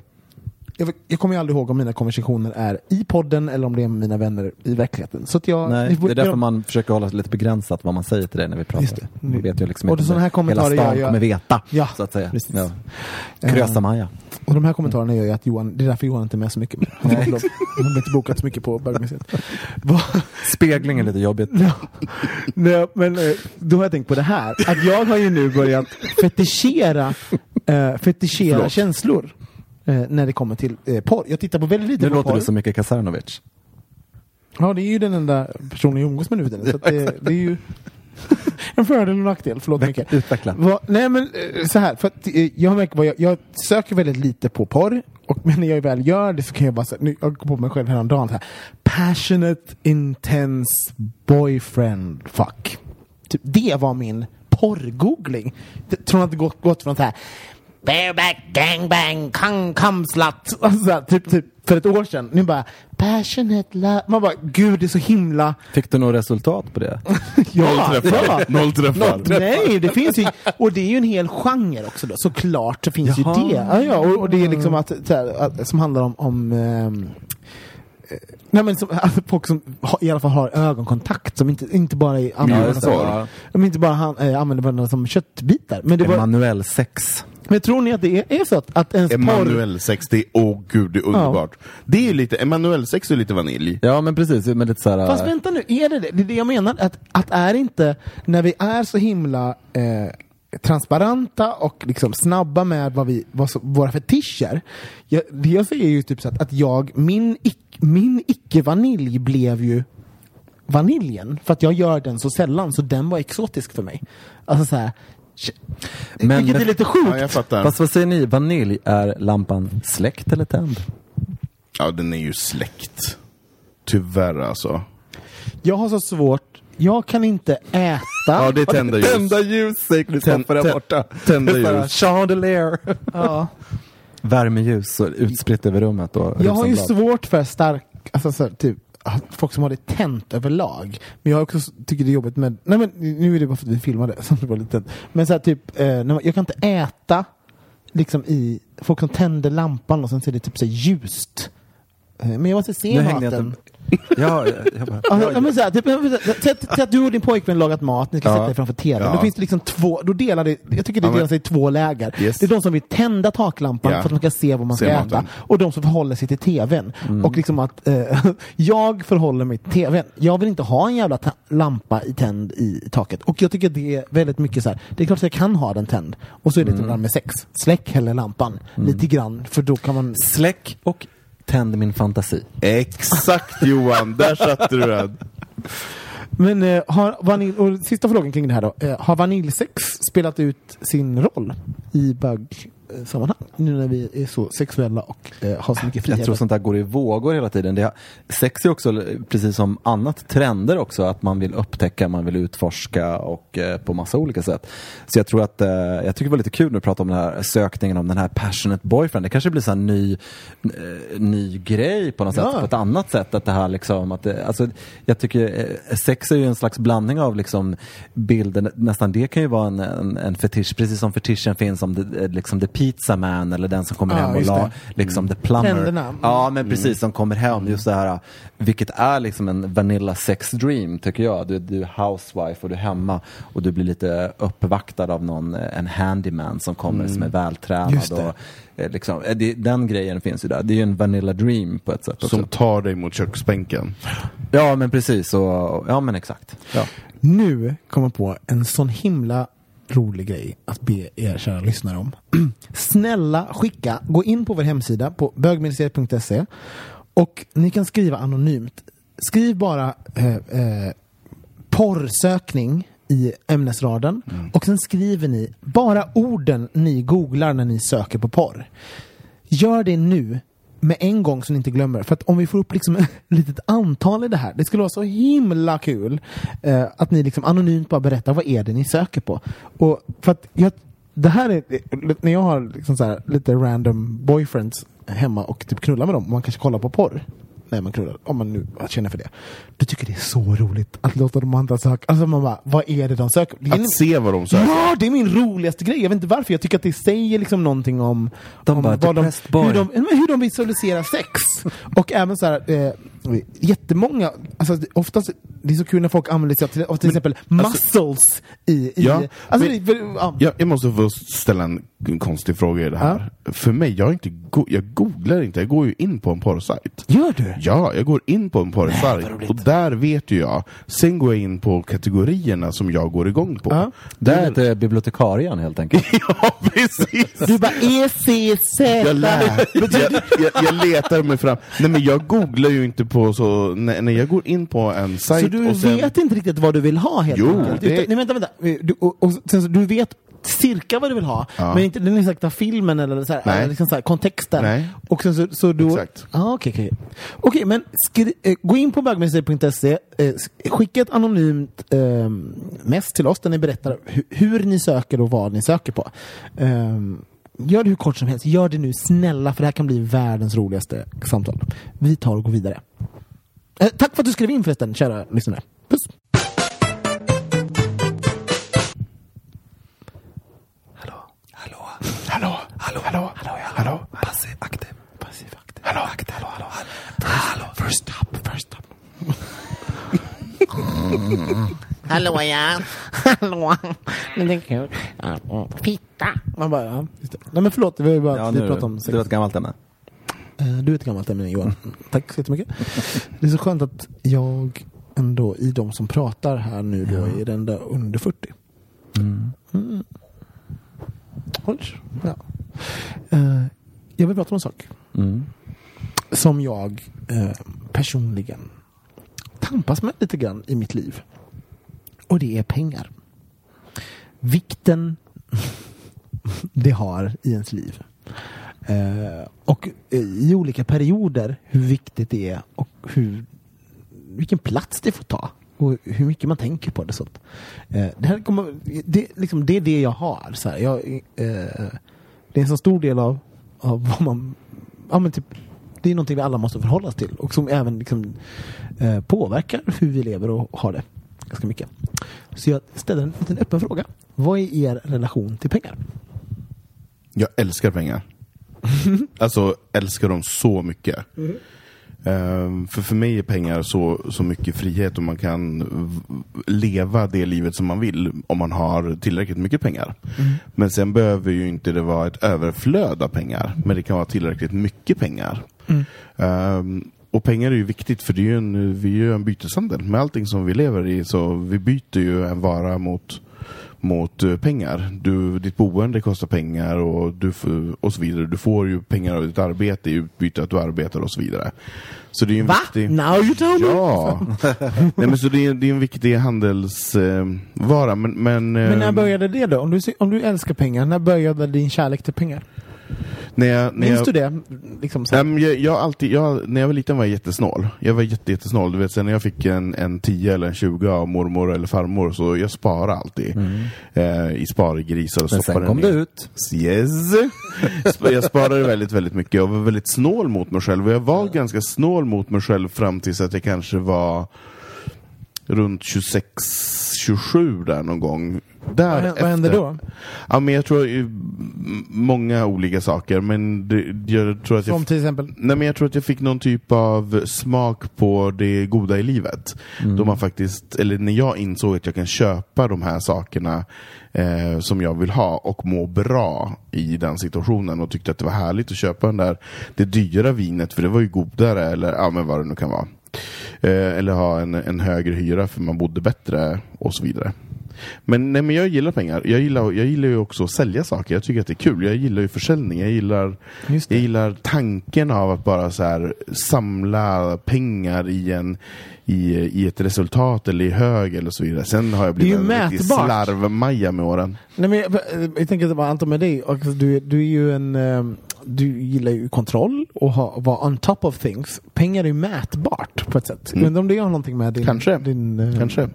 jag, jag kommer ju aldrig ihåg om mina konversationer är i podden eller om det är med mina vänner i verkligheten. Så att jag, Nej, det är därför jag- man försöker hålla lite begränsat vad man säger till dig när vi pratar. Just det. Vi vet ju liksom Och inte sådana här hela kommentarer stan gör jag- kommer veta, Ja, så att säga. precis. Ja. Krösa-Maja. Och de här kommentarerna gör ju att Johan, det är därför Johan inte är med så mycket. Han har inte bokat så mycket på bögmuseet. Spegling är lite jobbigt. Ja. Nej, men eh, då har jag tänkt på det här. Att jag har ju nu börjat fetischera, eh, fetischera Förlåt. känslor. Eh, när det kommer till eh, porr. Jag tittar på väldigt lite Nu på låter porr. du som Micke Kasarnovic. Ja, det är ju den enda personen jag umgås med nu för tiden. Så att det, det är ju en fördel och en nackdel, förlåt mycket. utveckla. Va, nej men eh, så här, för att eh, jag märker vad jag, jag söker väldigt lite på porr. Och, men när jag väl gör det så kan jag bara säga, nu, jag går på mig själv häromdagen så här. Passionate, intense boyfriend fuck. Typ, det var min porrgoogling. Från att det gått, gått från så här Bareback gangbang kung cum slut. Alltså, så här, typ, typ för ett år sedan. Nu bara passionate love. Man bara gud det är så himla Fick du något resultat på det? Ja, Noll träffar. ja. Noll träffar. Nej, det finns ju, och det är ju en hel genre också då, såklart så finns Jaha. ju det. Ja, ja, och, och det är liksom att, så här, att som handlar om, om eh, Nej men som, alltså, folk som ha, i alla fall har ögonkontakt som inte, inte bara är använder det, som, ja. de inte bara han, äh, använder varandra som köttbitar. Men, det var, Manuell sex. Men tror ni att det är, är så att, att ens. Emanuel sex, det är, åh gud, det är underbart. Det är ju lite, Emanuel sex är lite vanilj. Ja men precis, med lite såhär... Fast vänta nu, är det det? Det är det jag menar. Att, att är inte, när vi är så himla eh, transparenta och liksom snabba med vad vi, vad så, våra fetischer. Jag, det jag säger är ju typ så att, att jag, min, ic- min icke-vanilj blev ju vaniljen. För att jag gör den så sällan, så den var exotisk för mig. Alltså så här, Men- vilket är lite sjukt. Ja, jag fattar. Fast vad säger ni, vanilj, är lampan släckt eller tänd? Ja, den är ju släckt. Tyvärr alltså. Jag har så svårt, jag kan inte äta. Ja, det är tända ljus. Tända ljus, säger Kristoffer där borta. tända ljus. Chandelier. Ja. Värmeljus och utspritt över rummet. Och Jag har ju svårt för stark, alltså så, typ folk som har det tänt överlag. Men jag också tycker det är jobbigt med, nej men nu är det bara för att vi filmade så det var lite, men så här, typ, eh, när man, jag kan inte äta liksom i, folk som tänder lampan och sen ser det typ så ljust. Eh, Men jag måste se Nu maten. Ja, jag, bara... Ja, men så här, typ, säg att- säg att du och din pojkvän lagat mat, ni ska Ja. sätta er framför tvn. Ja. Då finns det liksom två, då delar det, jag tycker det delar sig i två läger. Yes. Det är de som vill tända taklampan Ja. för att man ska se vad man ska Se äta. maten. Och de som förhåller sig till tvn. Och liksom att eh, jag förhåller mig till tvn. Jag vill inte ha en jävla lampa i tänd i taket. Och jag tycker det är väldigt mycket så här. det är klart att jag kan ha den tänd. Och så är det mm. med sex. Släck hellre lampan. Lite grann, för då kan man... Släck och tänd min fantasi. Exakt Johan, där satte du den. Men eh, har vanilj, och sista frågan kring det här då. Eh, har vaniljsex spelat ut sin roll i bögsammanhang? Nu när vi är så sexuella och eh, har så mycket frihet. Jag tror sånt där går i vågor hela tiden. Det, sex är också, precis som annat, trender också. Att man vill upptäcka, man vill utforska och eh, på massa olika sätt. Så jag tror att, eh, jag tycker det var lite kul när du pratade om den här sökningen om den här passionate boyfriend. Det kanske blir en ny, eh, ny grej på något Ja. sätt, på ett annat sätt. Att det här liksom, att det, alltså, jag tycker eh, sex är ju en slags blandning av liksom bilden, nästan det kan ju vara en, en, en fetisch, precis som fetischen finns om det, eh, liksom the pizza man eller den som kommer Ja, hem och la, liksom the plumber. Trenderna. Mm. Ja, men precis, som kommer hem. Just det här, vilket är liksom en vanilla sex dream, tycker jag. Du, du är housewife och du är hemma och du blir lite uppvaktad av någon, eh, en handyman som kommer som är vältränad. Mm. Det. Och, eh, liksom, eh, det, den grejen finns ju där. Det är ju en vanilla dream på ett sätt också. Som tar dig mot köksbänken. Ja, men precis. Och, ja, men exakt. Ja. Nu kommer på en sån himla rolig grej att be er kära lyssnare om. Snälla skicka, gå in på vår hemsida på bögministeriet.se och ni kan skriva anonymt. Skriv bara eh, eh, porrsökning i ämnesraden och sen skriver ni bara orden ni googlar när ni söker på porr. Gör det nu med en gång så ni inte glömmer. För att om vi får upp liksom ett litet antal i det här, det skulle vara så himla kul eh, att ni liksom anonymt bara berättar vad är det ni söker på. Och för att jag, det här är, när jag har liksom så här, lite random boyfriends hemma och typ knullar med dem, och man kanske kollar på porr när man knullar, om man nu känner för det. Du tycker det är så roligt att låta de andra söka. Alltså man bara, vad är det de söker? Det Att se vad de söker. Ja, det är min roligaste grej. Jag vet inte varför. Jag tycker att det säger liksom någonting om, De om bara, vad de, hur, de, men hur de visualiserar sex. Och även så här, eh, jättemånga, alltså det- oftast, det är så kul när folk använder sig av till, av till exempel muscles i, i Ja, alltså, men- det, ja. Jag, jag måste få ställa en konstig fråga i det här. För mig, jag, är inte go- jag googlar inte, jag går ju in på en porrsajt. Gör du? Ja, jag går in på en porrsajt och där vet ju jag. Sen går jag in på kategorierna som jag går igång på. Ja. Du är lite bibliotekarien helt enkelt. ja, precis! Du bara ECZ. Jag, lär, jag, jag, jag letar mig fram. Nej men jag googlar ju inte på så, när, när jag går in på en sajt Så du och sen... vet inte riktigt vad du vill ha helt Jo, enkelt? det- Utan, nej, vänta, vänta. Du, och, och, sen, så, du vet cirka vad du vill ha, Ja. men inte den exakta filmen eller så här, liksom så här, kontexten. Nej. Och sen så, så du... Exakt. Ah, Okej, okej. Okej, men skri, eh, gå in på bögmuseet.se, eh, sk- skicka ett anonymt eh, mess till oss där ni berättar hu, hur ni söker och vad ni söker på. Eh, gör det hur kort som helst. Gör det nu, snälla, för det här kan bli världens roligaste samtal. Vi tar och går vidare. Eh, tack för att du skrev in förresten, kära lyssnare. Puss! Hallå, hallå, hallå, Passiv, aktiv. Passiv aktiv. hallå, hallå, hallå, hallå. First stop, first stop. Hallå ja. Hallå! Men det är kul. Fitta! Man bara, ja. Nej men förlåt, vi har ju bara Ja, vi nu, pratat om det sex. var ett gammalt ämne. Eh, Du är ett gammalt ämne Johan. Tack så jättemycket. Det är så skönt att jag ändå i de som pratar här nu då är den där under 40. Mm. Oj. Ja. Eh, Jag vill prata om en sak Mm. som jag eh, personligen tampas med lite grann i mitt liv. Och det är pengar. Vikten det har i ens liv. Eh, och i olika perioder hur viktigt det är och hur, vilken plats det får ta. Och hur mycket man tänker på det. Sånt. Eh, det, här kommer, det, liksom, det är det jag har. Så här. Jag, eh, det är en så stor del av, av vad man... Ja, men typ, det är någonting vi alla måste förhålla oss till och som även liksom, eh, påverkar hur vi lever och har det ganska mycket. Så jag ställer en liten öppen fråga. Vad är er relation till pengar? Jag älskar pengar. alltså, älskar dem så mycket. Ehm, för för mig är pengar så, så mycket frihet och man kan leva det livet som man vill om man har tillräckligt mycket pengar. Men sen behöver ju inte det vara ett överflöd av pengar, men det kan vara tillräckligt mycket pengar. Ehm, och pengar är ju viktigt för det är en, vi är ju en byteshandel med allting som vi lever i. Så vi byter ju en vara mot, mot eh, pengar. Du, ditt boende kostar pengar och, du, och så vidare. Du får ju pengar av ditt arbete i utbyte att du arbetar och så vidare. Så det är ju en Va? viktig... Now you tell me! Ja! Nej, men så det är, det är en viktig handelsvara. Eh, men, men, Men när eh, började det då? Om du, om du älskar pengar, när började din kärlek till pengar? När jag, när Minns jag, du det? Liksom så. Nej, jag, jag alltid, jag, när jag var liten var jag jättesnål. Jag var jätte, jättesnål. Du vet, sen när jag fick en, en 10 eller en 20 av mormor eller farmor så jag sparade alltid. Eh, I spargrisar och Men sen kom ner. det ut. Yes! Jag sparade väldigt, väldigt mycket och var väldigt snål mot mig själv. Och jag var ganska snål mot mig själv fram tills att jag kanske var runt 26, 27 där någon gång. Där Vad, vad hände då? Ja, men jag tror många olika saker, men det, jag tror att jag Som till exempel? Nej, men jag tror att jag fick någon typ av smak på det goda i livet. Då man faktiskt, eller när jag insåg att jag kan köpa de här sakerna eh, som jag vill ha och må bra i den situationen och tyckte att det var härligt att köpa den där, det dyra vinet för det var ju godare eller ja, men vad det nu kan vara. Eh, eller ha en, en högre hyra för man bodde bättre och så vidare. Men, nej, men jag gillar pengar. Jag gillar, jag gillar ju också att sälja saker. Jag tycker att det är kul. Jag gillar ju försäljning. Jag gillar, jag gillar tanken av att bara så här, samla pengar i, en, i, i ett resultat eller i hög eller så vidare. Sen har jag blivit en riktig mätbart. slarvmaja med åren. Nej, men jag, jag tänker att bara Anton med dig, och du, är- du är ju en eh, du gillar ju kontroll och ha, vara on top of things. Pengar är ju mätbart på ett sätt. Mm. Undrar om det har någonting med din, Kanske. din eh, Kanske.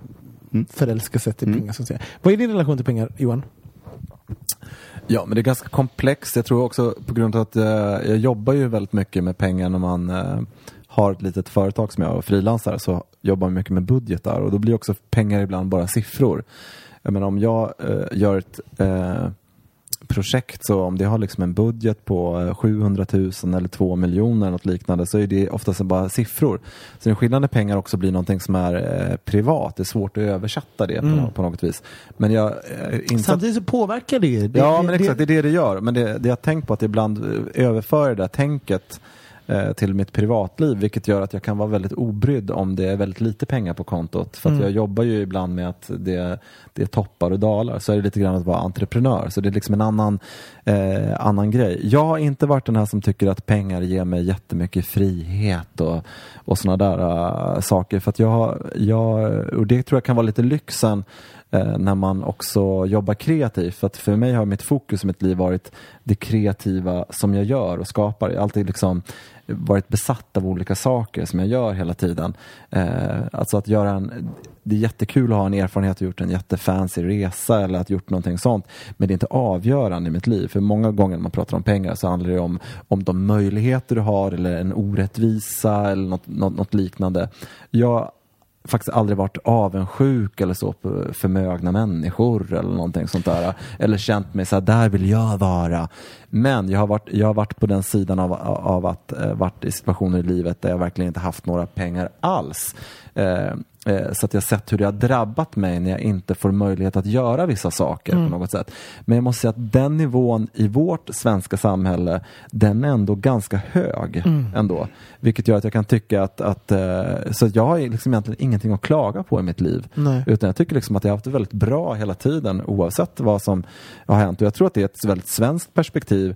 Mm. förälskelse till Mm. pengar. Så att säga. Vad är din relation till pengar, Johan? Ja, men det är ganska komplext. Jag tror också på grund av att eh, jag jobbar ju väldigt mycket med pengar när man eh, har ett litet företag som jag och frilansare så jobbar man mycket med budgetar och då blir också pengar ibland bara siffror. Jag menar om jag eh, gör ett eh, projekt så om det har liksom en budget på eh, 700 000 eller 2 miljoner något liknande så är det oftast bara siffror. Så den skillnad när pengar också blir någonting som är eh, privat, det är svårt att översätta det på, Mm. på något vis. Men jag eh, Samtidigt så påverkar det. Det- ja, men exakt, det är det det gör. Men det, det jag har tänkt på att ibland eh, överföra det där tänket eh, till mitt privatliv vilket gör att jag kan vara väldigt obrydd om det är väldigt lite pengar på kontot. För att Mm. jag jobbar ju ibland med att det, det är toppar och dalar. Så är det lite grann att vara entreprenör. Så det är liksom en annan, eh, annan grej. Jag har inte varit den här som tycker att pengar ger mig jättemycket frihet och, och sådana där äh, saker. För att jag, jag, och det tror jag kan vara lite lyxen eh, när man också jobbar kreativt. För att för mig har mitt fokus i mitt liv varit det kreativa som jag gör och skapar. Jag alltid liksom varit besatt av olika saker som jag gör hela tiden. Eh, alltså att göra en, det är jättekul att ha en erfarenhet och gjort en jättefancy resa eller att gjort någonting sånt. Men det är inte avgörande i mitt liv. För många gånger när man pratar om pengar så handlar det om, om de möjligheter du har eller en orättvisa eller något, något, något liknande. Jag faktiskt aldrig varit avundsjuk eller så på förmögna människor eller någonting sånt där. Eller känt mig så här, där vill jag vara. Men jag har varit, jag har varit på den sidan av, av att eh, varit i situationer i livet där jag verkligen inte haft några pengar alls. Eh, eh, så att jag sett hur det har drabbat mig när jag inte får möjlighet att göra vissa saker Mm. på något sätt. Men jag måste säga att den nivån i vårt svenska samhälle, den är ändå ganska hög Mm. ändå. Vilket gör att jag kan tycka att, att eh, så jag har liksom egentligen ingenting att klaga på i mitt liv. Nej. Utan jag tycker liksom att jag har haft det väldigt bra hela tiden oavsett vad som har hänt. Och jag tror att det är ett väldigt svenskt perspektiv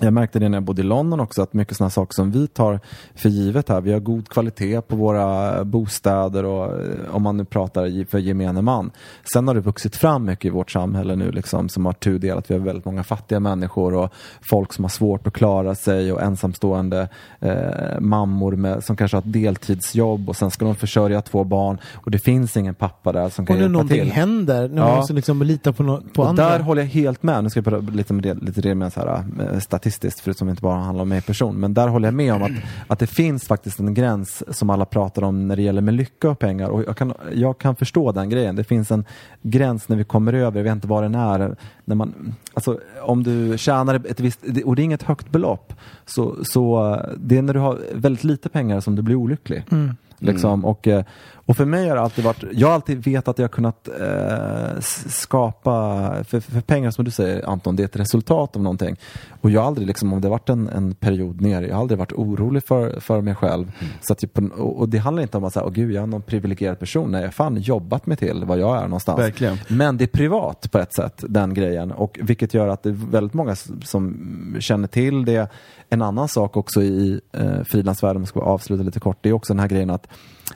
jag märkte det när jag bodde i London också att mycket sådana saker som vi tar för givet här. Vi har god kvalitet på våra bostäder och eh, om man nu pratar för gemene man. Sen har det vuxit fram mycket i vårt samhälle nu liksom som har tudelat. Vi har väldigt många fattiga människor och folk som har svårt att klara sig och ensamstående eh, mammor med, som kanske har ett deltidsjobb och sen ska de försörja två barn och det finns ingen pappa där som kan Och när hjälpa någonting till. händer, när man Ja. måste liksom lita på, no på och andra. där håller jag helt med. Nu ska jag prata lite, med det, lite det med så här, eh, statistiskt, förutom att det inte bara handlar om mig person. Men där håller jag med om att, att det finns faktiskt en gräns som alla pratar om när det gäller med lycka och pengar. Och jag kan, jag kan förstå den grejen. Det finns en gräns när vi kommer över, jag vet inte vad den är. När man, alltså, om du tjänar ett visst, och det är inget högt belopp, så, så eh, det är när du har väldigt lite pengar som du blir olycklig. Mm. Liksom. Och, eh, och för mig har det alltid varit, jag har alltid vetat att jag har kunnat eh, skapa, för, för pengar som du säger Anton, det är ett resultat av någonting. Och jag har aldrig, liksom, om det har varit en, en period nere, jag har aldrig varit orolig för, för mig själv. Så att, typ, och, och det handlar inte om att säga, åh gud jag är någon privilegierad person, nej jag har fan jobbat mig till vad jag är någonstans. Verkligen. Men det är privat på ett sätt, den grejen. Och vilket gör att det är väldigt många som känner till det. En annan sak också i eh, frilansvärlden, om jag ska avsluta lite kort, det är också den här grejen att,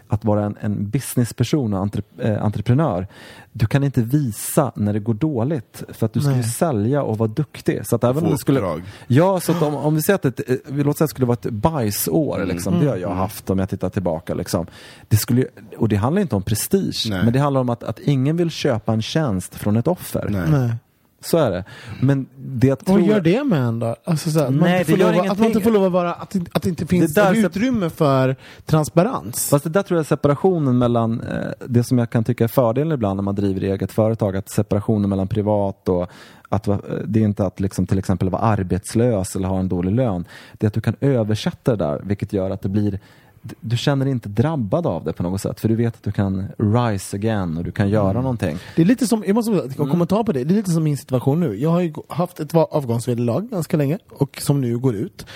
att vara en, en businessperson och entre, eh, entreprenör. Du kan inte visa när det går dåligt för att du ska ju sälja och vara duktig. Så att även Få om det skulle, uppdrag. Ja, så att om, om vi säger att ett, eh, vi låter säga att det skulle vara ett bajsår, liksom, det har jag haft om jag tittar tillbaka. Liksom. Det skulle, och det handlar inte om prestige, Nej. men det handlar om att, att ingen vill köpa en tjänst från ett offer. Nej. Så är det. Men det jag tror... Vad gör det med en då? Alltså, så här, att, man Nej, det får gör lov, att man inte får lov att vara, att, att det inte finns Det där utrymme för transparens. Fast det där tror jag är separationen mellan eh, det som jag kan tycka är fördelen ibland när man driver eget företag, att separationen mellan privat och att det är inte att liksom till exempel vara arbetslös eller ha en dålig lön. Det är att du kan översätta det där, vilket gör att det blir du känner dig inte drabbad av det på något sätt, för du vet att du kan rise again och du kan göra någonting. Det är lite som, jag måste mm. kommentar på det, det är lite som min situation nu. Jag har ju haft ett avgångsvederlag ganska länge och som nu går ut.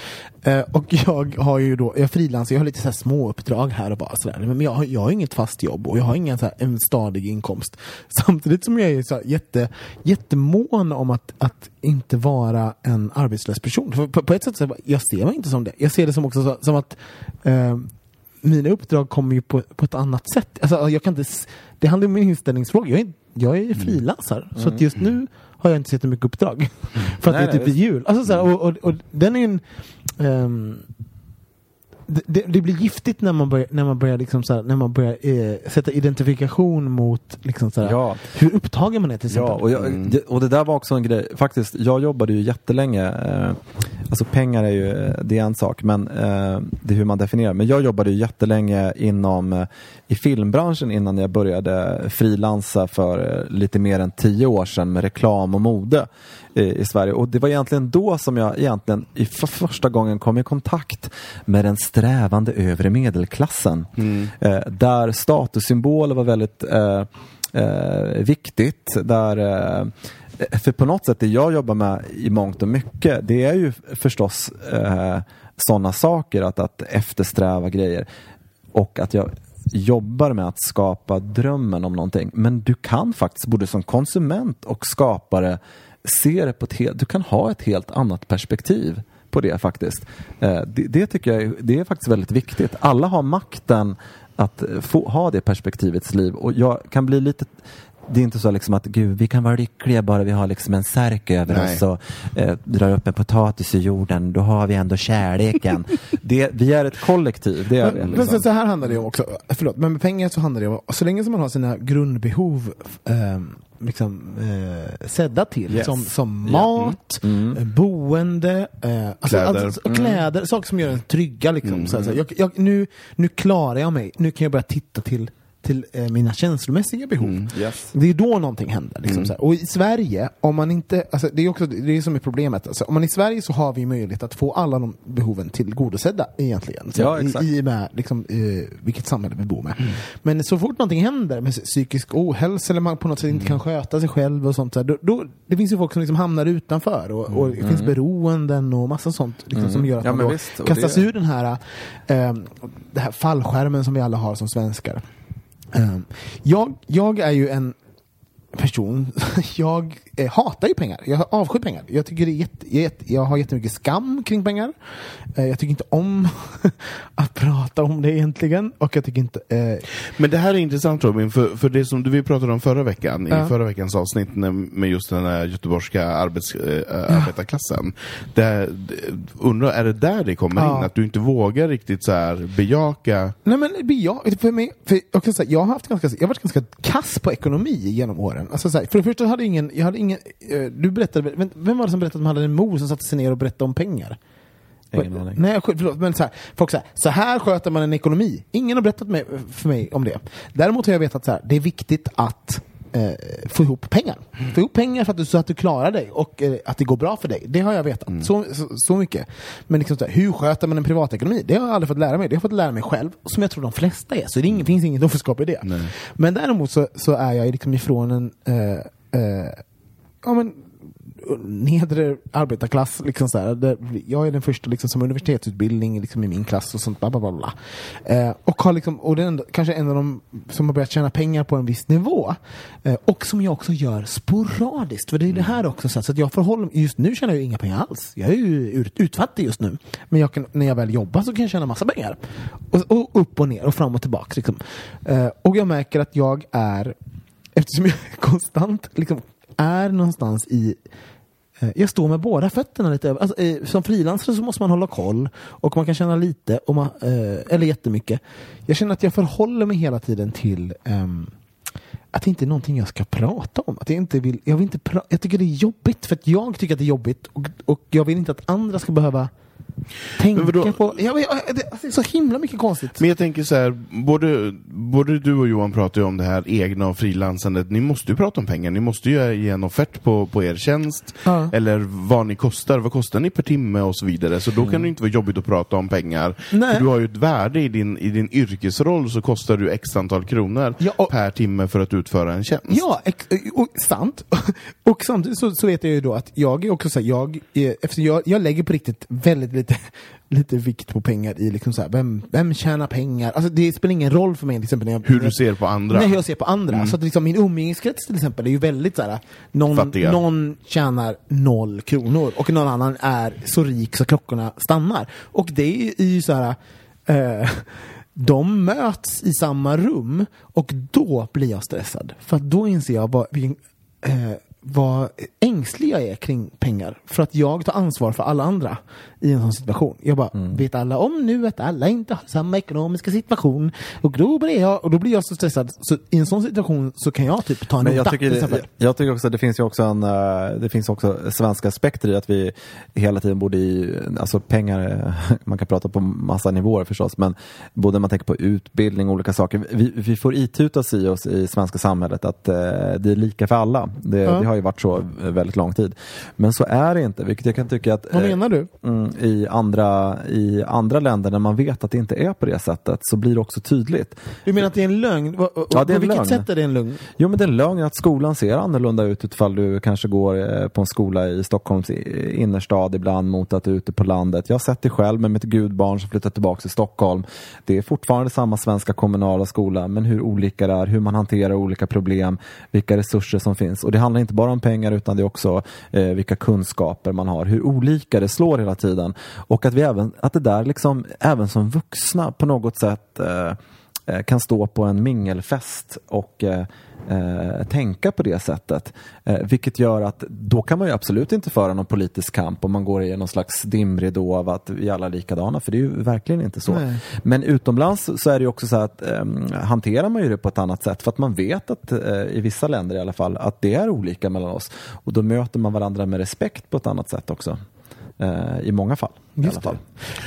Eh, och jag har ju då, jag frilansar, jag har lite så här små uppdrag här och bara sådär. Men jag har, jag har inget fast jobb och jag har ingen så här, en stadig inkomst. Samtidigt som jag är så här, jätte, jättemån om att, att inte vara en arbetslös person. För på, på ett sätt så jag ser mig inte som det. Jag ser det som också så, som att eh, mina uppdrag kommer ju på, på ett annat sätt. Alltså, jag kan inte, det handlar om en inställningsfråga. Jag är, jag är frilansare, så att just nu har jag inte sett så mycket uppdrag. För att Nej, det är typ nej, jul. Alltså, så här, och, och, och den är ju en... ehm, det, det, blir giftigt när man börjar, när man börjar, liksom så här, när man börjar eh, sätta identifikation mot liksom så här, Ja. hur upptagen man är till exempel. Ja, och, jag, det, och det där var också en grej. Faktiskt, jag jobbade ju jättelänge. Eh, alltså pengar är ju, eh, det är en sak, men eh, det är hur man definierar. Men jag jobbade ju jättelänge inom, eh, i filmbranschen innan jag började frilansa för eh, lite mer än tio år sedan med reklam och mode i Sverige. Och det var egentligen då som jag egentligen i för första gången kom i kontakt med den strävande övre medelklassen. Eh, där statussymboler var väldigt eh, eh, viktigt. Där För på något sätt, det jag jobbar med i mångt och mycket, det är ju förstås eh, sådana saker, att, att eftersträva grejer. Och att jag jobbar med att skapa drömmen om någonting. Men du kan faktiskt, både som konsument och skapare, se det på ett helt, du kan ha ett helt annat perspektiv på det faktiskt. Eh, det, det tycker jag är, det är faktiskt väldigt viktigt. Alla har makten att eh, få, ha det perspektivets liv och jag kan bli lite det är inte så liksom att gud, vi kan vara lyckliga bara vi har liksom en särk över Nej. oss och eh, drar upp en potatis i jorden. Då har vi ändå kärleken. det, vi är ett kollektiv. Det är vi, Men, liksom. men så, här handlar det också, förlåt, men med pengar så handlar det om, så länge som man har sina grundbehov eh, liksom, eh, sedda till, Yes. som, som mat, Mm. eh, boende, eh, alltså, Kläder. Alltså, och kläder, saker som gör en trygga. Liksom. Så, här, så, här, jag, jag, nu, nu klarar jag mig, nu kan jag börja titta till till eh, mina känslomässiga behov. Yes. Det är då någonting händer. Liksom, Mm. Och i Sverige, om man inte, alltså, det är också det är som är problemet. Alltså, om man i Sverige så har vi möjlighet att få alla de behoven tillgodosedda egentligen. Så, Ja, i, exakt. I med liksom, eh, vilket samhälle vi bor med. Men så fort någonting händer med psykisk ohälsa eller man på något sätt inte kan sköta sig själv och sånt, så här, då, då, det finns ju folk som liksom hamnar utanför och, och det finns beroenden och massa sånt liksom, som gör att Ja, man då visst, kastas det- ur den här, eh, det här fallskärmen som vi alla har som svenskar. Ehm, jag, jag är ju en person, jag eh, hatar ju pengar. Jag avskyr pengar. Jag, tycker det är jätte, jätte, jag har jättemycket skam kring pengar. Eh, jag tycker inte om att prata om det egentligen. Och jag tycker inte... Eh, Men det här är intressant Robin, för, för det som du- vi pratade om förra veckan, Ja. i förra veckans avsnitt när, med just den här göteborgska arbets, äh, arbetarklassen. Där, undrar, är det där det kommer Ja. in? Att du inte vågar riktigt så här bejaka Nej men jag, för mig, för jag, kan säga, jag har haft ganska, jag har varit ganska kass på ekonomi genom åren. Alltså, så här, för det första hade jag ingen, jag hade ingen, eh, du berättade, vem, vem var det som berättade att man hade en mor som satte sig ner och berättade om pengar? Ingen aning. Nej, förlåt, men så här, folk säger så här sköter man en ekonomi. Ingen har berättat för mig om det. Däremot har jag vetat så här, det är viktigt att eh, få ihop pengar. Få ihop pengar för att du, så att du klarar dig och eh, att det går bra för dig. Det har jag vetat. Så, så, så mycket. Men liksom så här, hur sköter man en privatekonomi? Det har jag aldrig fått lära mig. Det har jag fått lära mig själv. Som jag tror de flesta är. Så det är ingen, finns inget offerskap i det. Men däremot så, så är jag liksom ifrån en eh, eh, ja, men, nedre arbetarklass. Liksom så här, jag är den första liksom, som universitetsutbildning liksom, i min klass och sånt. Bla, bla, bla, bla. Eh, och har liksom, och den, kanske en av de som har börjat tjäna pengar på en viss nivå. Eh, och som jag också gör sporadiskt. För det är det här också. Så, här, så att jag förhåller mig, just nu tjänar jag inga pengar alls. Jag är ju ut, utfattig just nu. Men jag kan, när jag väl jobbar så kan jag tjäna massa pengar. Och, och upp och ner och fram och tillbaka. Liksom. Eh, och jag märker att jag är, eftersom jag konstant liksom, är någonstans i eh, Jag står med båda fötterna lite över. Alltså, eh, som frilansare så måste man hålla koll och man kan känna lite, och man, eh, eller jättemycket. Jag känner att jag förhåller mig hela tiden till eh, att det inte är någonting jag ska prata om. Att jag, inte vill, jag, vill inte pra- jag tycker det är jobbigt för att jag tycker att det är jobbigt och, och jag vill inte att andra ska behöva tänka på... Jag, det, är så himla mycket konstigt. Men jag tänker så här, både, både du och Johan pratar ju om det här egna och frilansandet. Ni måste ju prata om pengar, ni måste ju ge en offert på, på er tjänst. Ja. Eller vad ni kostar, vad kostar ni per timme och så vidare. Så då kan det inte vara jobbigt att prata om pengar. Nej. För du har ju ett värde i din, i din yrkesroll så kostar du x antal kronor Ja, och- per timme för att utföra en tjänst. Ja, och, sant. och samtidigt så, så vet jag ju då att jag är också så här, jag, efter jag, jag lägger på riktigt väldigt lite, lite vikt på pengar i liksom så här, vem, vem tjänar pengar? Alltså det spelar ingen roll för mig till exempel när jag, Hur du ser på andra. Nej, hur jag ser på andra. Så att liksom min umgängeskrets till exempel är ju väldigt så här, någon, Fattiga. någon tjänar noll kronor och någon annan är så rik så klockorna stannar. Och det är ju så här, eh, de möts i samma rum och då blir jag stressad. För då inser jag vad, vilken, eh, vad ängslig jag är kring pengar. För att jag tar ansvar för alla andra i en sån situation. Jag bara, vet alla om nu att alla inte har samma ekonomiska situation? Och då blir jag, och då blir jag så stressad. Så i en sån situation så kan jag typ ta en Men jag nota, tycker, till exempel. jag, jag tycker också att det finns ju också en, eh, det finns också svenska aspekter i att vi hela tiden borde i, alltså pengar, man kan prata på massa nivåer förstås, men både man tänker på utbildning och olika saker. Vi, vi får itutas i oss i svenska samhället att eh, det är lika för alla. Det, Ja. det har har ju varit så eh, väldigt lång tid. Men så är det inte, vilket jag kan tycka att Vad eh, menar du? mm, i, andra, i andra länder när man vet att det inte är på det sättet så blir det också tydligt. Du menar att det är en lögn? Va- och- Ja, det är på en vilket lögn. sätt är det en lögn? Jo men det är en lögn att skolan ser annorlunda ut ifall du kanske går eh, på en skola i Stockholms innerstad ibland mot att du är ute på landet. Jag har sett det själv med mitt gudbarn som flyttat tillbaka till Stockholm. Det är fortfarande samma svenska kommunala skola men hur olika det är, hur man hanterar olika problem, vilka resurser som finns. Och det handlar inte bara om pengar utan det är också eh, vilka kunskaper man har, hur olika det slår hela tiden. Och att vi även, att det där liksom, även som vuxna på något sätt eh, kan stå på en mingelfest och eh, eh, tänka på det sättet. Eh, vilket gör att då kan man ju absolut inte föra någon politisk kamp om man går i någon slags dimridå av att vi alla är likadana, för det är ju verkligen inte så. Nej. Men utomlands så är det ju också så att eh, hanterar man ju det på ett annat sätt för att man vet att eh, i vissa länder i alla fall att det är olika mellan oss och då möter man varandra med respekt på ett annat sätt också. Eh, I många fall. i alla fall.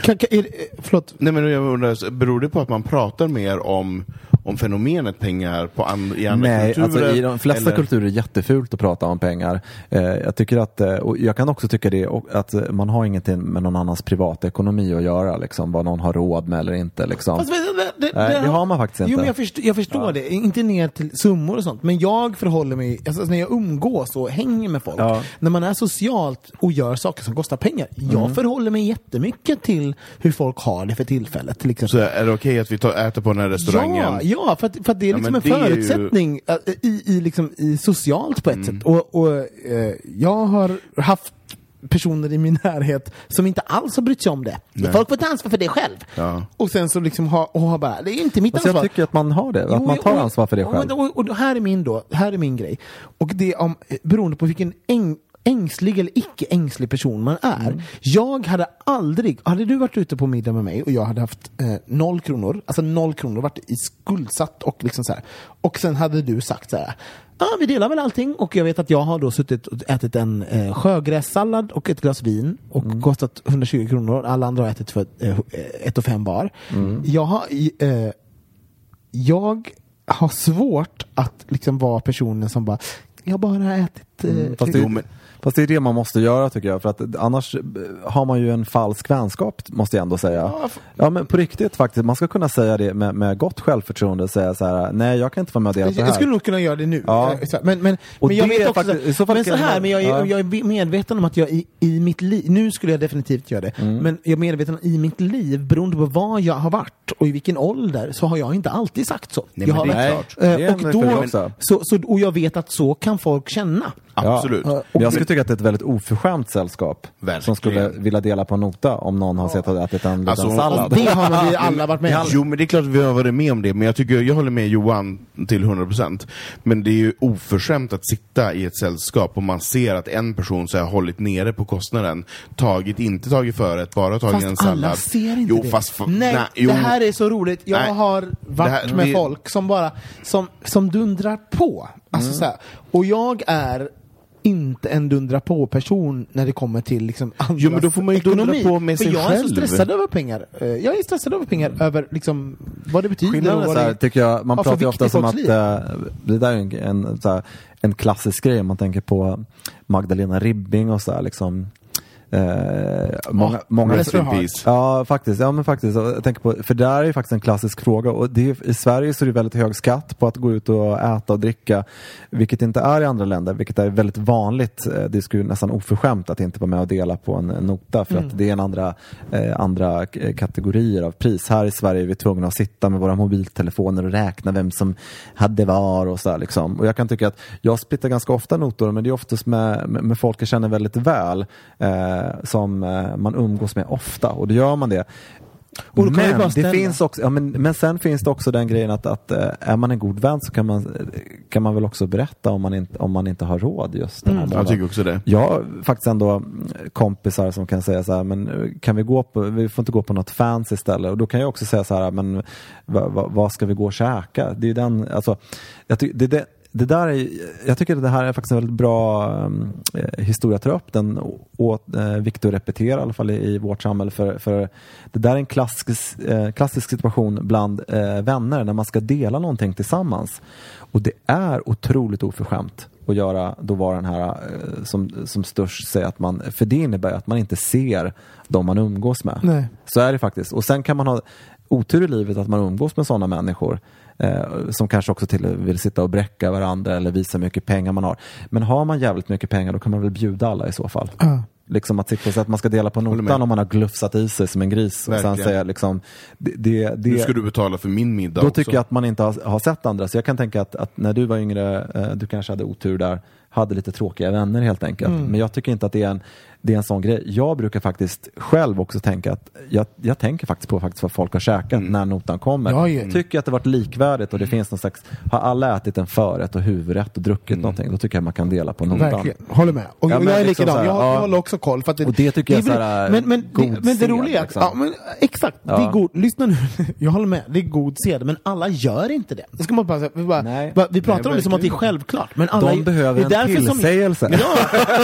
Kan, kan, är, förlåt, Nej, men jag undrar, beror det på att man pratar mer om, om fenomenet pengar på an, i andra Nej, kulturer? alltså i de flesta eller? kulturer är det jättefult att prata om pengar. Eh, jag tycker att, eh, och jag kan också tycka det, att eh, man har ingenting med någon annans privatekonomi att göra, liksom, vad någon har råd med eller inte. Liksom. Fast, det, det, Nej, det har man faktiskt inte. Jo, men jag förstår, jag förstår det. Inte ner till summor och sånt. Men jag förhåller mig, alltså, när jag umgås och hänger med folk, Ja. när man är socialt och gör saker som kostar pengar. Jag Mm. förhåller mig jättemycket till hur folk har det för tillfället. Till exempel. Så är det okej att vi tar, äter på den här restaurangen? Ja, ja för, att, för att det är Ja, liksom men en är ju- förutsättning äh, i, i, liksom, i socialt på ett Mm. sätt. Och, och eh, jag har haft personer i min närhet som inte alls har brytt sig om det. Nej. Folk får ta ansvar för det själv. Ja. Och sen så liksom ha, och ha bara, det är inte mitt Alltså, ansvar. jag tycker att man har det, att Jo, man tar och- ansvar för det och- själv. Och, och, och här är min då, här är min grej. Och det är om, beroende på vilken äng, ängslig eller icke ängslig person man är. Mm. Jag hade aldrig, hade du varit ute på middag med mig och jag hade haft eh, noll kronor, alltså noll kronor, varit i skuldsatt och liksom så här. Och sen hade du sagt så här. Ja, vi delar väl allting och jag vet att jag har då suttit och ätit en eh, sjögrässallad och ett glas vin och Mm. kostat 120 kronor. Alla andra har ätit för eh, ett och fem var. Mm. Jag har eh, jag har svårt att liksom vara personen som bara, jag har bara ätit... Eh, Mm, Fast det, fast det är det man måste göra tycker jag, för att annars eh, har man ju en falsk vänskap, måste jag ändå säga. Ja, men på riktigt faktiskt, man ska kunna säga det med, med gott självförtroende, säga så här, nej jag kan inte vara med och dela på det jag, här. jag skulle nog kunna göra det nu. Ja. Eh, Men, men, Och men jag vet är också, faktiskt- i så fall men så kan här, man- men jag, är- ja. jag är medveten om att jag i, i mitt liv, nu skulle jag definitivt göra det, Mm. men jag är medveten om i mitt liv, beroende på vad jag har varit och i vilken ålder, så har jag inte alltid sagt så. Nej, jag har det är klart. eh, och, då, så, så, och jag vet att så kan folk känna. Absolut. Ja, jag skulle tycka att det är ett väldigt oförskämt sällskap Verkligen. som skulle vilja dela på en nota om någon har sett och ätit en liten Alltså, sallad. Det har vi alla varit med om. Jo, men det är klart att vi har varit med om det, men jag tycker, jag håller med Johan till 100%. Men det är ju oförskämt att sitta i ett sällskap och man ser att en person så har hållit nere på kostnaden, tagit, inte tagit förrätt, bara tagit en Fast sallad. alla ser inte jo, det. Fast, f- Nej, jo. det här är så roligt. Jag Nej. har varit här- med det- folk som bara som, som dundrar på. Alltså Mm. så här. Och jag är inte en dundra på person när det kommer till liksom andras Jo, men då får man ju dundra ekonomi. på med sig jag är så själv. stressad över pengar. Eh, Jag är stressad över pengar, över liksom vad det betyder. Skillnaden är så här, det- tycker jag, man för pratar ju ofta som folks att liv. eh, det där är en, en, här, en klassisk grej, man tänker på Magdalena Ribbing och så här, liksom Eh, många, många Rest in peace. Ja, faktiskt. Ja, men faktiskt. Jag tänker på, för där är ju faktiskt en klassisk fråga. Och det är, I Sverige så är det väldigt hög skatt på att gå ut och äta och dricka, vilket inte är i andra länder, vilket är väldigt vanligt. Eh, Det skulle nästan oförskämt att inte vara med och dela på en, nota, för Mm. att det är en andra, eh, andra eh, kategorier av pris. Här i Sverige är vi tvungna att sitta med våra mobiltelefoner och räkna vem som hade var och så här, liksom. Och jag kan tycka att jag splittar ganska ofta notor, men det är oftast med, med, med folk jag känner väldigt väl, eh, som eh, man umgås med ofta. Och då gör man det. Men, det finns också, ja, men, men sen finns det också den grejen att, att eh, är man en god vän så kan man, kan man väl också berätta om man inte, om man inte har råd just den här Mm, jag tycker också det. Jag har faktiskt ändå mm, kompisar som kan säga så här, men eh, kan vi gå på, vi får inte gå på något fans istället. Och då kan jag också säga så här, men vad, vad, vad ska vi gå och käka? Det är den, alltså, jag tycker, det, det, det där är, jag tycker att det här är faktiskt en väldigt bra eh, historia att ta upp. Den åt, eh, viktig att repetera i alla fall i, i vårt samhälle. För, för det där är en klassisk, eh, klassisk situation bland eh, vänner när man ska dela någonting tillsammans. Och det är otroligt oförskämt att göra, då vara den här eh, som, som störst säger att man, för det innebär att man inte ser de man umgås med. Nej. Så är det faktiskt. Och sen kan man ha otur i livet att man umgås med sådana människor som kanske också till vill sitta och bräcka varandra eller visa hur mycket pengar man har. Men har man jävligt mycket pengar då kan man väl bjuda alla i så fall. Ja. Liksom att sitta och säga att man ska dela på notan om man har glufsat i sig som en gris. Och sen säga liksom, det, det, det, Nu ska du betala för min middag då också. tycker jag att man inte har, har sett andra. Så jag kan tänka att, att när du var yngre, eh, du kanske hade otur där, hade lite tråkiga vänner helt enkelt. Mm. Men jag tycker inte att det är, en, det är en sån grej. Jag brukar faktiskt själv också tänka att jag, jag tänker faktiskt på faktiskt vad folk har käkat när notan kommer. Ja, ja. Tycker jag att det varit likvärdigt och det finns någon slags, har alla ätit en förrätt och huvudrätt och druckit någonting, då tycker jag man kan dela på notan. Verkligen, håller med. Och Ja, jag men är liksom likadan, jag, jag ja. håller också koll. För att Och det tycker jag är så här, men, men, god det, men det roliga, liksom. ja, men, exakt, det är god, lyssna nu, jag håller med, det är god sed, men alla gör inte det. det ska man bara, vi, bara, Nej. bara, vi pratar Nej, om det som att det är självklart, men alla De behöver det är en därför som- tillsägelse. Ja,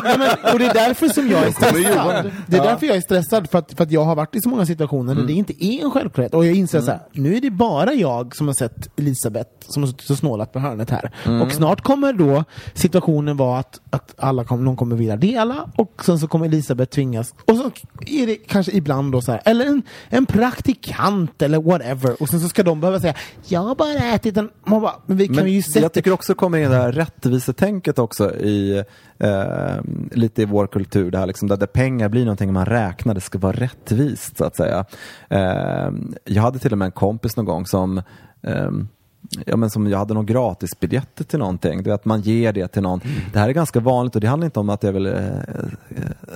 men, och det är därför som jag är stressad. Det är därför jag är stressad, för att, för att jag har varit i så många situationer Mm. där det inte är en självklarhet. Och jag inser så här, nu är det bara jag som har sett Elisabeth som har suttit och snålat på hörnet här. Mm. Och snart kommer då situationen vara att, att alla kom, någon kommer vilja dela och sen så kommer Elisabeth tvingas. Och så är det kanske ibland då så här, eller en, en praktikant eller whatever. Och sen så ska de behöva säga, jag har bara ätit en... Man bara, men vi kan Men ju sätta... jag tycker också kommer in det här rättvisetänket också i eh, lite i vår kultur, det här liksom, där, där pengar blir någonting man räknar, det ska vara rättvist så att säga. Eh, jag hade till och med en kompis någon gång som ehm, Ja, men som jag hade någon gratisbiljetter till någonting. Du vet, man ger det till någon. Det här är ganska vanligt och det handlar inte om att jag vill eh, eh,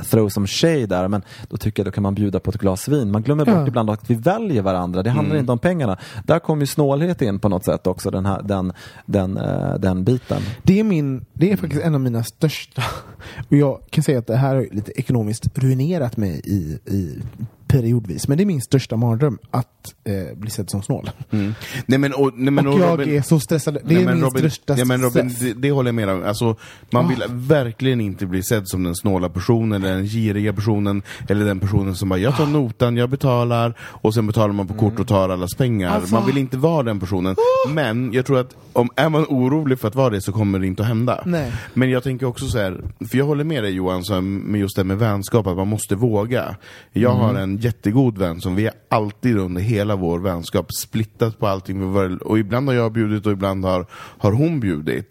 throw some shade där, men då tycker jag då kan man bjuda på ett glas vin. Man glömmer bort Ja. ibland att vi väljer varandra. Det handlar inte om pengarna. Där kommer ju snålhet in på något sätt också, den, här, den, den, eh, den biten. Det är, min, det är faktiskt en av mina största, och jag kan säga att det här har lite ekonomiskt ruinerat mig i, i periodvis, men det är min största mardröm att eh, bli sedd som snål. Mm. Nej, men, och, nej, men, och och jag Robin, är så stressad. Det Nej, är men min Robin, största nej, men Robin, det, det håller jag med om. Alltså, man Ah. vill verkligen inte bli sedd som den snåla personen, eller den giriga personen, eller den personen som bara, jag Ah. tar notan, jag betalar, och sen betalar man på kort och tar allas pengar. Alltså. Man vill inte vara den personen. Men jag tror att om är man orolig för att vara det så kommer det inte att hända. Nej. Men jag tänker också så här, för jag håller med dig Johan, med just det med vänskap, att man måste våga. Jag har en jättegod vän som vi alltid under hela vår vänskap splittat på allting. Och ibland har jag bjudit och ibland har, har hon bjudit.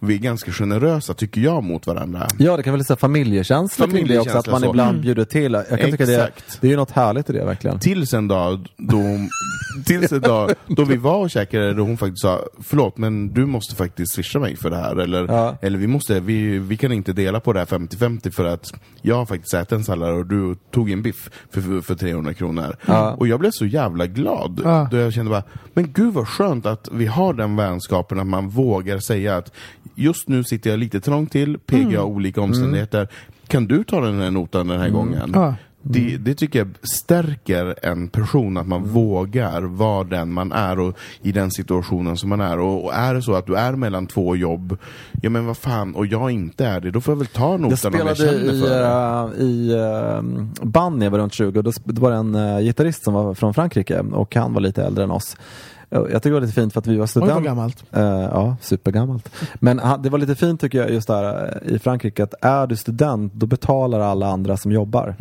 Vi är ganska generösa, tycker jag, mot varandra. Ja, det kan väl säga familjekänsla det också, att Familjekänsla man så. ibland Mm. bjuder till. Jag kan tycka det, Exakt. det är ju något härligt i det verkligen. Tills en dag då, tills en dag då vi var och käkade, då hon faktiskt sa Förlåt, men du måste faktiskt swisha mig för det här. Eller, Ja. eller vi, måste, vi, vi kan inte dela på det här 50-50 för att jag har faktiskt ätit en sallad och du tog en biff för, för, för 300 kronor. Ja. Och jag blev så jävla glad. Ja. Då jag kände bara, men gud vad skönt att vi har den vänskapen, att man vågar säga att just nu sitter jag lite trångt till, PGA olika omständigheter. Kan du ta den här notan den här gången? Ja. Det, det tycker jag stärker en person, att man vågar vara den man är och i den situationen som man är. Och, och är det så att du är mellan två jobb, ja men vad fan, och jag inte är det, då får jag väl ta notan Jag om jag spelade känner i, för det. uh, i uh, band när jag var runt 20 och då, det var en uh, gitarrist som var från Frankrike och han var lite äldre än oss. Uh, Jag tycker det var lite fint för att vi var Oj, studenter. vad gammalt. Eh, ja, supergammalt. Men han, det var lite fint tycker jag just där eh, i Frankrike att är du student då betalar alla andra som jobbar.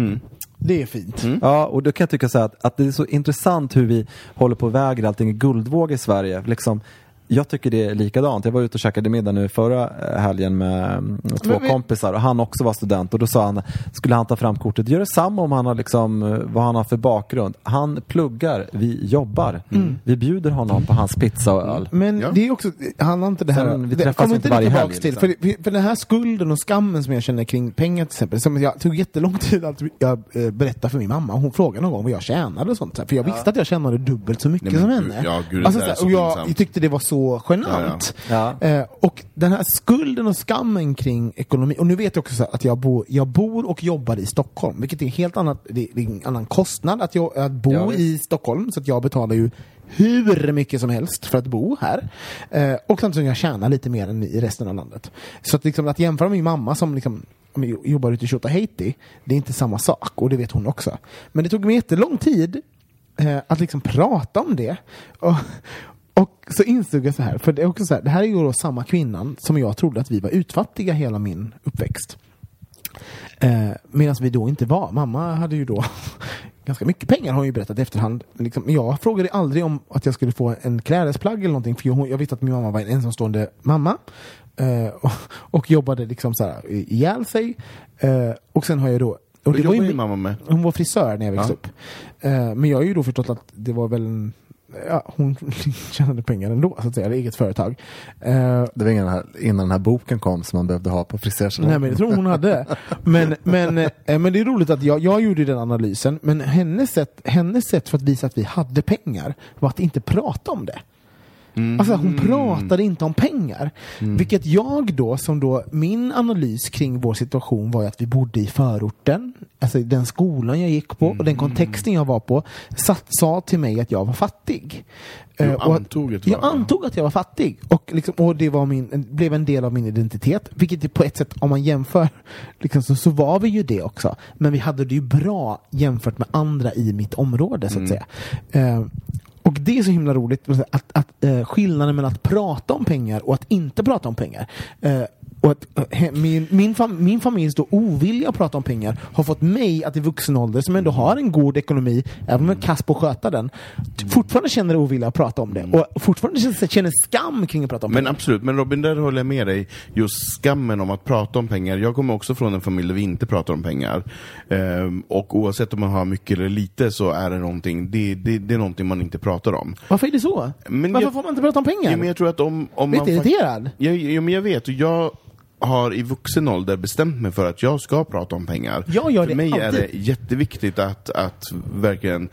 Det är fint. Ja, och då kan jag tycka så här att, att det är så intressant hur vi håller på och väger allting i guldvåg i Sverige. Liksom, jag tycker det är likadant. Jag var ute och käkade middag nu förra eh, helgen med mm, två vi- kompisar och han också var student och då sa han, skulle han ta fram kortet, gör detsamma om han har liksom, eh, vad han har för bakgrund. Han pluggar, vi jobbar. Vi bjuder honom på hans pizza och öl. Men Ja. det är också, handlar inte det här... Sen, vi det, träffas kommer inte varje tillbaks helg, till? liksom. För, för den här skulden och skammen som jag känner kring pengar till exempel, som jag tog jättelång tid att jag eh, berättade för min mamma. Hon frågade någon gång vad jag tjänade och sånt. För jag visste att jag tjänade dubbelt så mycket Nej, men som henne. ja, gud, det alltså, så och jag pinsamt. tyckte det var så genant. Ja, Eh, och den här skulden och skammen kring ekonomi, och nu vet jag också så att jag, bor, jag bor och jobbar i Stockholm, vilket är en helt annat, det är en annan kostnad att, jag, att bo Ja, i Stockholm, så att jag betalar ju hur mycket som helst för att bo här. Eh, och samtidigt som jag tjänar lite mer än i resten av landet. Så att, liksom, att jämföra med min mamma som liksom, jobbar ute i Tjotahejti, det är inte samma sak och det vet hon också. Men det tog mig jättelång tid eh, att liksom prata om det. Och, och så insåg jag så här, för det är också så här, det här är ju då samma kvinnan som jag trodde att vi var utfattiga hela min uppväxt. Eh, Medan vi då inte var. Mamma hade ju då ganska mycket pengar har hon ju berättat i efterhand. Liksom, jag frågade aldrig om att jag skulle få en klädesplagg eller någonting för jag, jag visste att min mamma var en ensamstående mamma. Eh, och, och jobbade liksom så här ihjäl sig. Eh, och sen har jag då och Vad det ju, din mamma med? hon var frisör när jag växte Ja. upp. Eh, men jag har ju då förstått att det var väl en, ja, hon tjänade pengar ändå, så att säga, eget företag. Eh, Det var ingen den här, innan den här boken kom som man behövde ha på frisörsalongen. Nej men det tror hon hade. Men, men, eh, men det är roligt att jag, jag gjorde den analysen, men hennes sätt, hennes sätt för att visa att vi hade pengar var att inte prata om det. Alltså hon pratade inte om pengar. Vilket jag då, som då, min analys kring vår situation var att vi bodde i förorten, alltså den skolan jag gick på och den kontexten jag var på, satt, sa till mig att jag var fattig. Du Eh, antog att jag antog att jag var fattig och, liksom, och det var min, blev en del av min identitet. Vilket på ett sätt, om man jämför, liksom, så, så var vi ju det också. Men vi hade det ju bra jämfört med andra i mitt område så att säga. Eh, och det är så himla roligt, att, att, eh, skillnaden mellan att prata om pengar och att inte prata om pengar. Eh, och att, eh, min, min, fam, min familjs då ovilja att prata om pengar har fått mig att i vuxen ålder, som ändå har en god ekonomi, även om jag är kass på att sköta den, fortfarande känner ovilja att prata om det. Och fortfarande känner, känner skam kring att prata om Men pengar. absolut, men Robin, där håller jag med dig. Just skammen om att prata om pengar. Jag kommer också från en familj där vi inte pratar om pengar. Ehm, och oavsett om man har mycket eller lite så är det någonting, det, det, det är någonting man inte pratar om. Varför är det så? Men Varför jag- får man inte prata om pengar? Ja, men jag tror att om, om Blir man... fak- irriterad? Ja, ja, men jag vet. Och jag har i vuxen ålder bestämt mig för att jag ska prata om pengar. Jag gör för det mig är alltid. det jätteviktigt att, att verkligen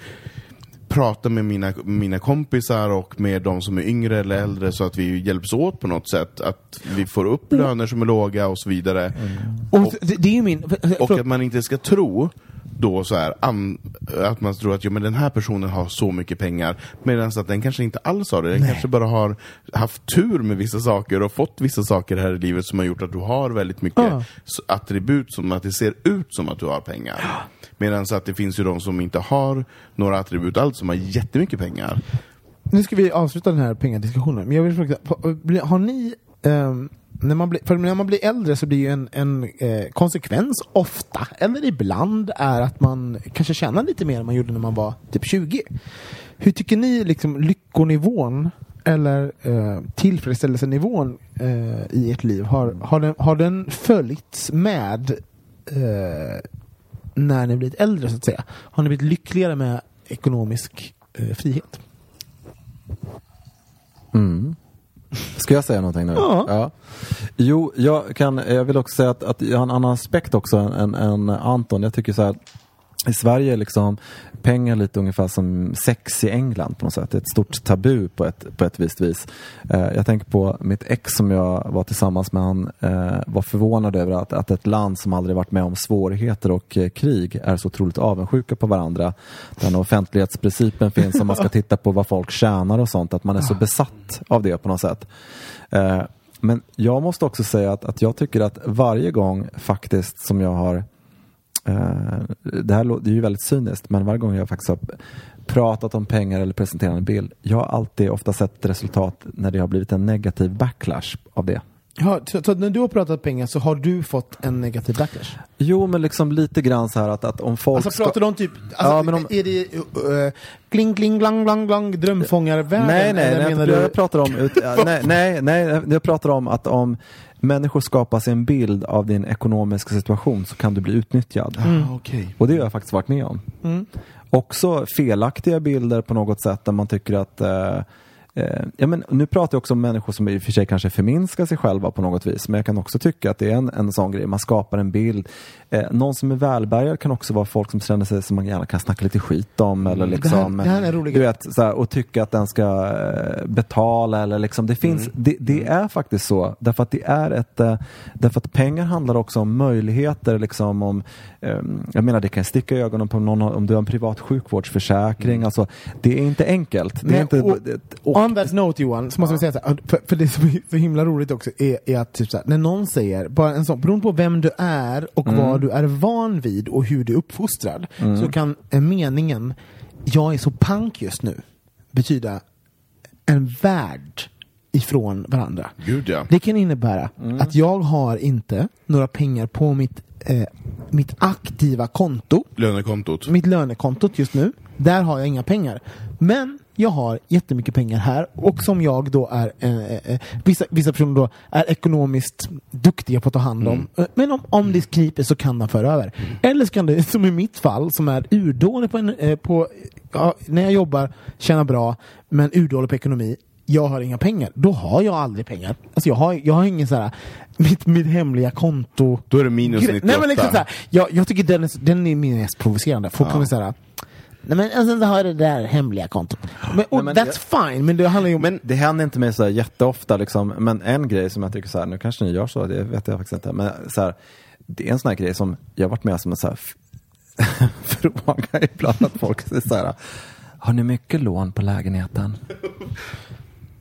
prata med mina, mina kompisar och med de som är yngre eller äldre så att vi hjälps åt på något sätt. Att vi får upp Mm. löner som är låga och så vidare. Och det, det är ju min... Och att man inte ska tro då så här, an, att man tror att ja, men den här personen har så mycket pengar medan att den kanske inte alls har det. Den kanske bara har haft tur med vissa saker och fått vissa saker här i livet som har gjort att du har väldigt mycket Ja. attribut som att det ser ut som att du har pengar. Medan att det finns ju de som inte har några attribut alls som har jättemycket pengar. Nu ska vi avsluta den här pengadiskussionen, men jag vill fråga, har ni, ehm, när man blir, för när man blir äldre så blir ju en, en eh, konsekvens ofta, eller ibland, är att man kanske tjänar lite mer än man gjorde när man var typ 20. Hur tycker ni liksom lyckonivån eller eh, tillfredsställelsenivån eh, i ert liv, har, har, den, har den följts med eh, när ni blivit äldre så att säga? Har ni blivit lyckligare med ekonomisk eh, frihet? Mm. Ska jag säga någonting nu? Ja. Jo, jag, kan, jag vill också säga att, att jag har en annan aspekt också än, än Anton. Jag tycker så här i Sverige är liksom pengar lite ungefär som sex i England på något sätt. Det är ett stort tabu på ett, på ett visst vis. Eh, jag tänker på mitt ex som jag var tillsammans med. Han eh, var förvånad över att, att ett land som aldrig varit med om svårigheter och eh, krig är så otroligt avundsjuka på varandra. Den offentlighetsprincipen finns om man ska titta på vad folk tjänar och sånt. Att man är så besatt av det på något sätt. Eh, men jag måste också säga att, att jag tycker att varje gång faktiskt som jag har det här det är ju väldigt cyniskt, men varje gång jag faktiskt har pratat om pengar eller presenterat en bild, jag har alltid ofta sett resultat när det har blivit en negativ backlash av det. Ja, så, så när du har pratat pengar så har du fått en negativ backlash? Jo, men liksom lite grann så här att, att om folk Alltså pratar du om typ, alltså, Ja, men om- är det uh, kling kling glang glang glang drömfångarvärlden? Nej, nej, nej, menar jag, du? jag pratar om ut, ja, nej, nej, nej, jag pratar om att om människor skapar sig en bild av din ekonomiska situation så kan du bli utnyttjad. Ah, okej. Och det har jag faktiskt varit med om. Mm. Också felaktiga bilder på något sätt där man tycker att eh, Eh, ja, men nu pratar jag också om människor som i och för sig kanske förminskar sig själva på något vis. Men jag kan också tycka att det är en, en sån grej. Man skapar en bild. Eh, någon som är välbärgad kan också vara folk som känner sig som man gärna kan snacka lite skit om. Eller liksom, det här är en rolig du vet, så här, och tycka att den ska eh, betala. Eller liksom, det, finns, det, det är faktiskt så. Därför att det är ett... Eh, därför att pengar handlar också om möjligheter. Liksom, om, ehm, jag menar, det kan sticka i ögonen på någon om du har en privat sjukvårdsförsäkring. Alltså, det är inte enkelt. Det är Nej, inte, och- och, On that note Johan, så måste vi säga så här, för, för det som är så himla roligt också är, är att typ så här, när någon säger, bara en sån, beroende på vem du är och Mm. vad du är van vid och hur du är uppfostrad, så kan meningen jag är så pank just nu betyda en värld ifrån varandra. Gud ja. Det kan innebära Mm. att jag har inte några pengar på mitt, eh, mitt aktiva konto Lönekontot. mitt lönekontot just nu. Där har jag inga pengar. Men jag har jättemycket pengar här och som jag då är, eh, eh, vissa, vissa personer då är ekonomiskt duktiga på att ta hand om. Eh, Men om, om det kniper så kan man föra över. Eller så kan det, som i mitt fall, som är urdålig på, en, eh, på ja, när jag jobbar, tjänar bra, men urdålig på ekonomi. Jag har inga pengar. Då har jag aldrig pengar. Alltså jag har, jag har ingen så här, mitt, mitt hemliga konto. Då är det minus Gre- 98. Nej men liksom så här, jag, jag tycker den är, den är min mest provocerande. Folk kommer säga Nej men och sen så har jag det där hemliga kontot. Men, och Nej, men that's fine, men det handlar ju om... Men det händer inte mig så här jätteofta, liksom. men en grej som jag tycker så här, nu kanske ni gör så, det vet jag faktiskt inte, men så här, det är en sån här grej som jag har varit med som en så här fråga ibland att folk säger så här, har ni mycket lån på lägenheten?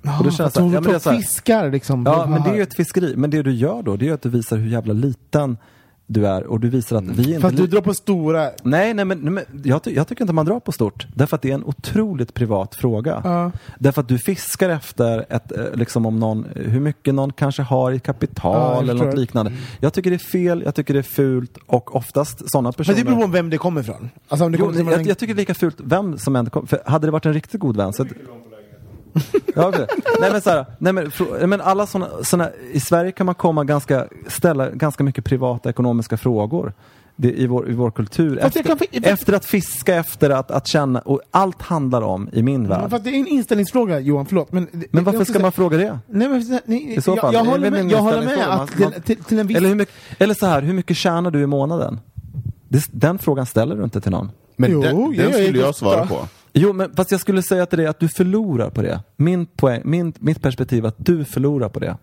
Ja, och då känns att det- ja, de- det här- fiskar liksom. Ja, men det är ju ett fiskeri, men det du gör då, det är att du visar hur jävla liten du är och du visar att vi inte... Fast du drar på stora... Nej, nej men, nej, men jag, ty- jag tycker inte man drar på stort. Därför att det är en otroligt privat fråga. Ja. Därför att du fiskar efter ett, eh, liksom om någon, hur mycket någon kanske har i kapital jag eller något liknande. Jag tycker det är fel, jag tycker det är fult och oftast sådana personer... Men det beror på vem det kommer ifrån. Alltså om det Jo, kommer jag, jag tycker det är lika fult vem som än kom, för hade det varit en riktigt god vän så... ja, okej. nej men så här, nej men, men alla såna, såna, i Sverige kan man komma ganska, ställa ganska mycket privata ekonomiska frågor. Det, i, vår, I vår kultur. Efter, kan fi- efter att fiska, efter att, att känna, och allt handlar om i min Men värld. fast det är en inställningsfråga Johan, förlåt. Men, Men varför ska man fråga det? Nej, men, nej, I så fall? jag, håller det med, jag håller med att Man- till, till, till en viss... Eller, hur mycket, eller så här, hur mycket tjänar du i månaden? Det, den frågan ställer du inte till någon. Men Jo, den, den skulle jag svara på. Jo, men fast jag skulle säga till dig att du förlorar på det. Min poäng, min, mitt perspektiv är att du förlorar på det.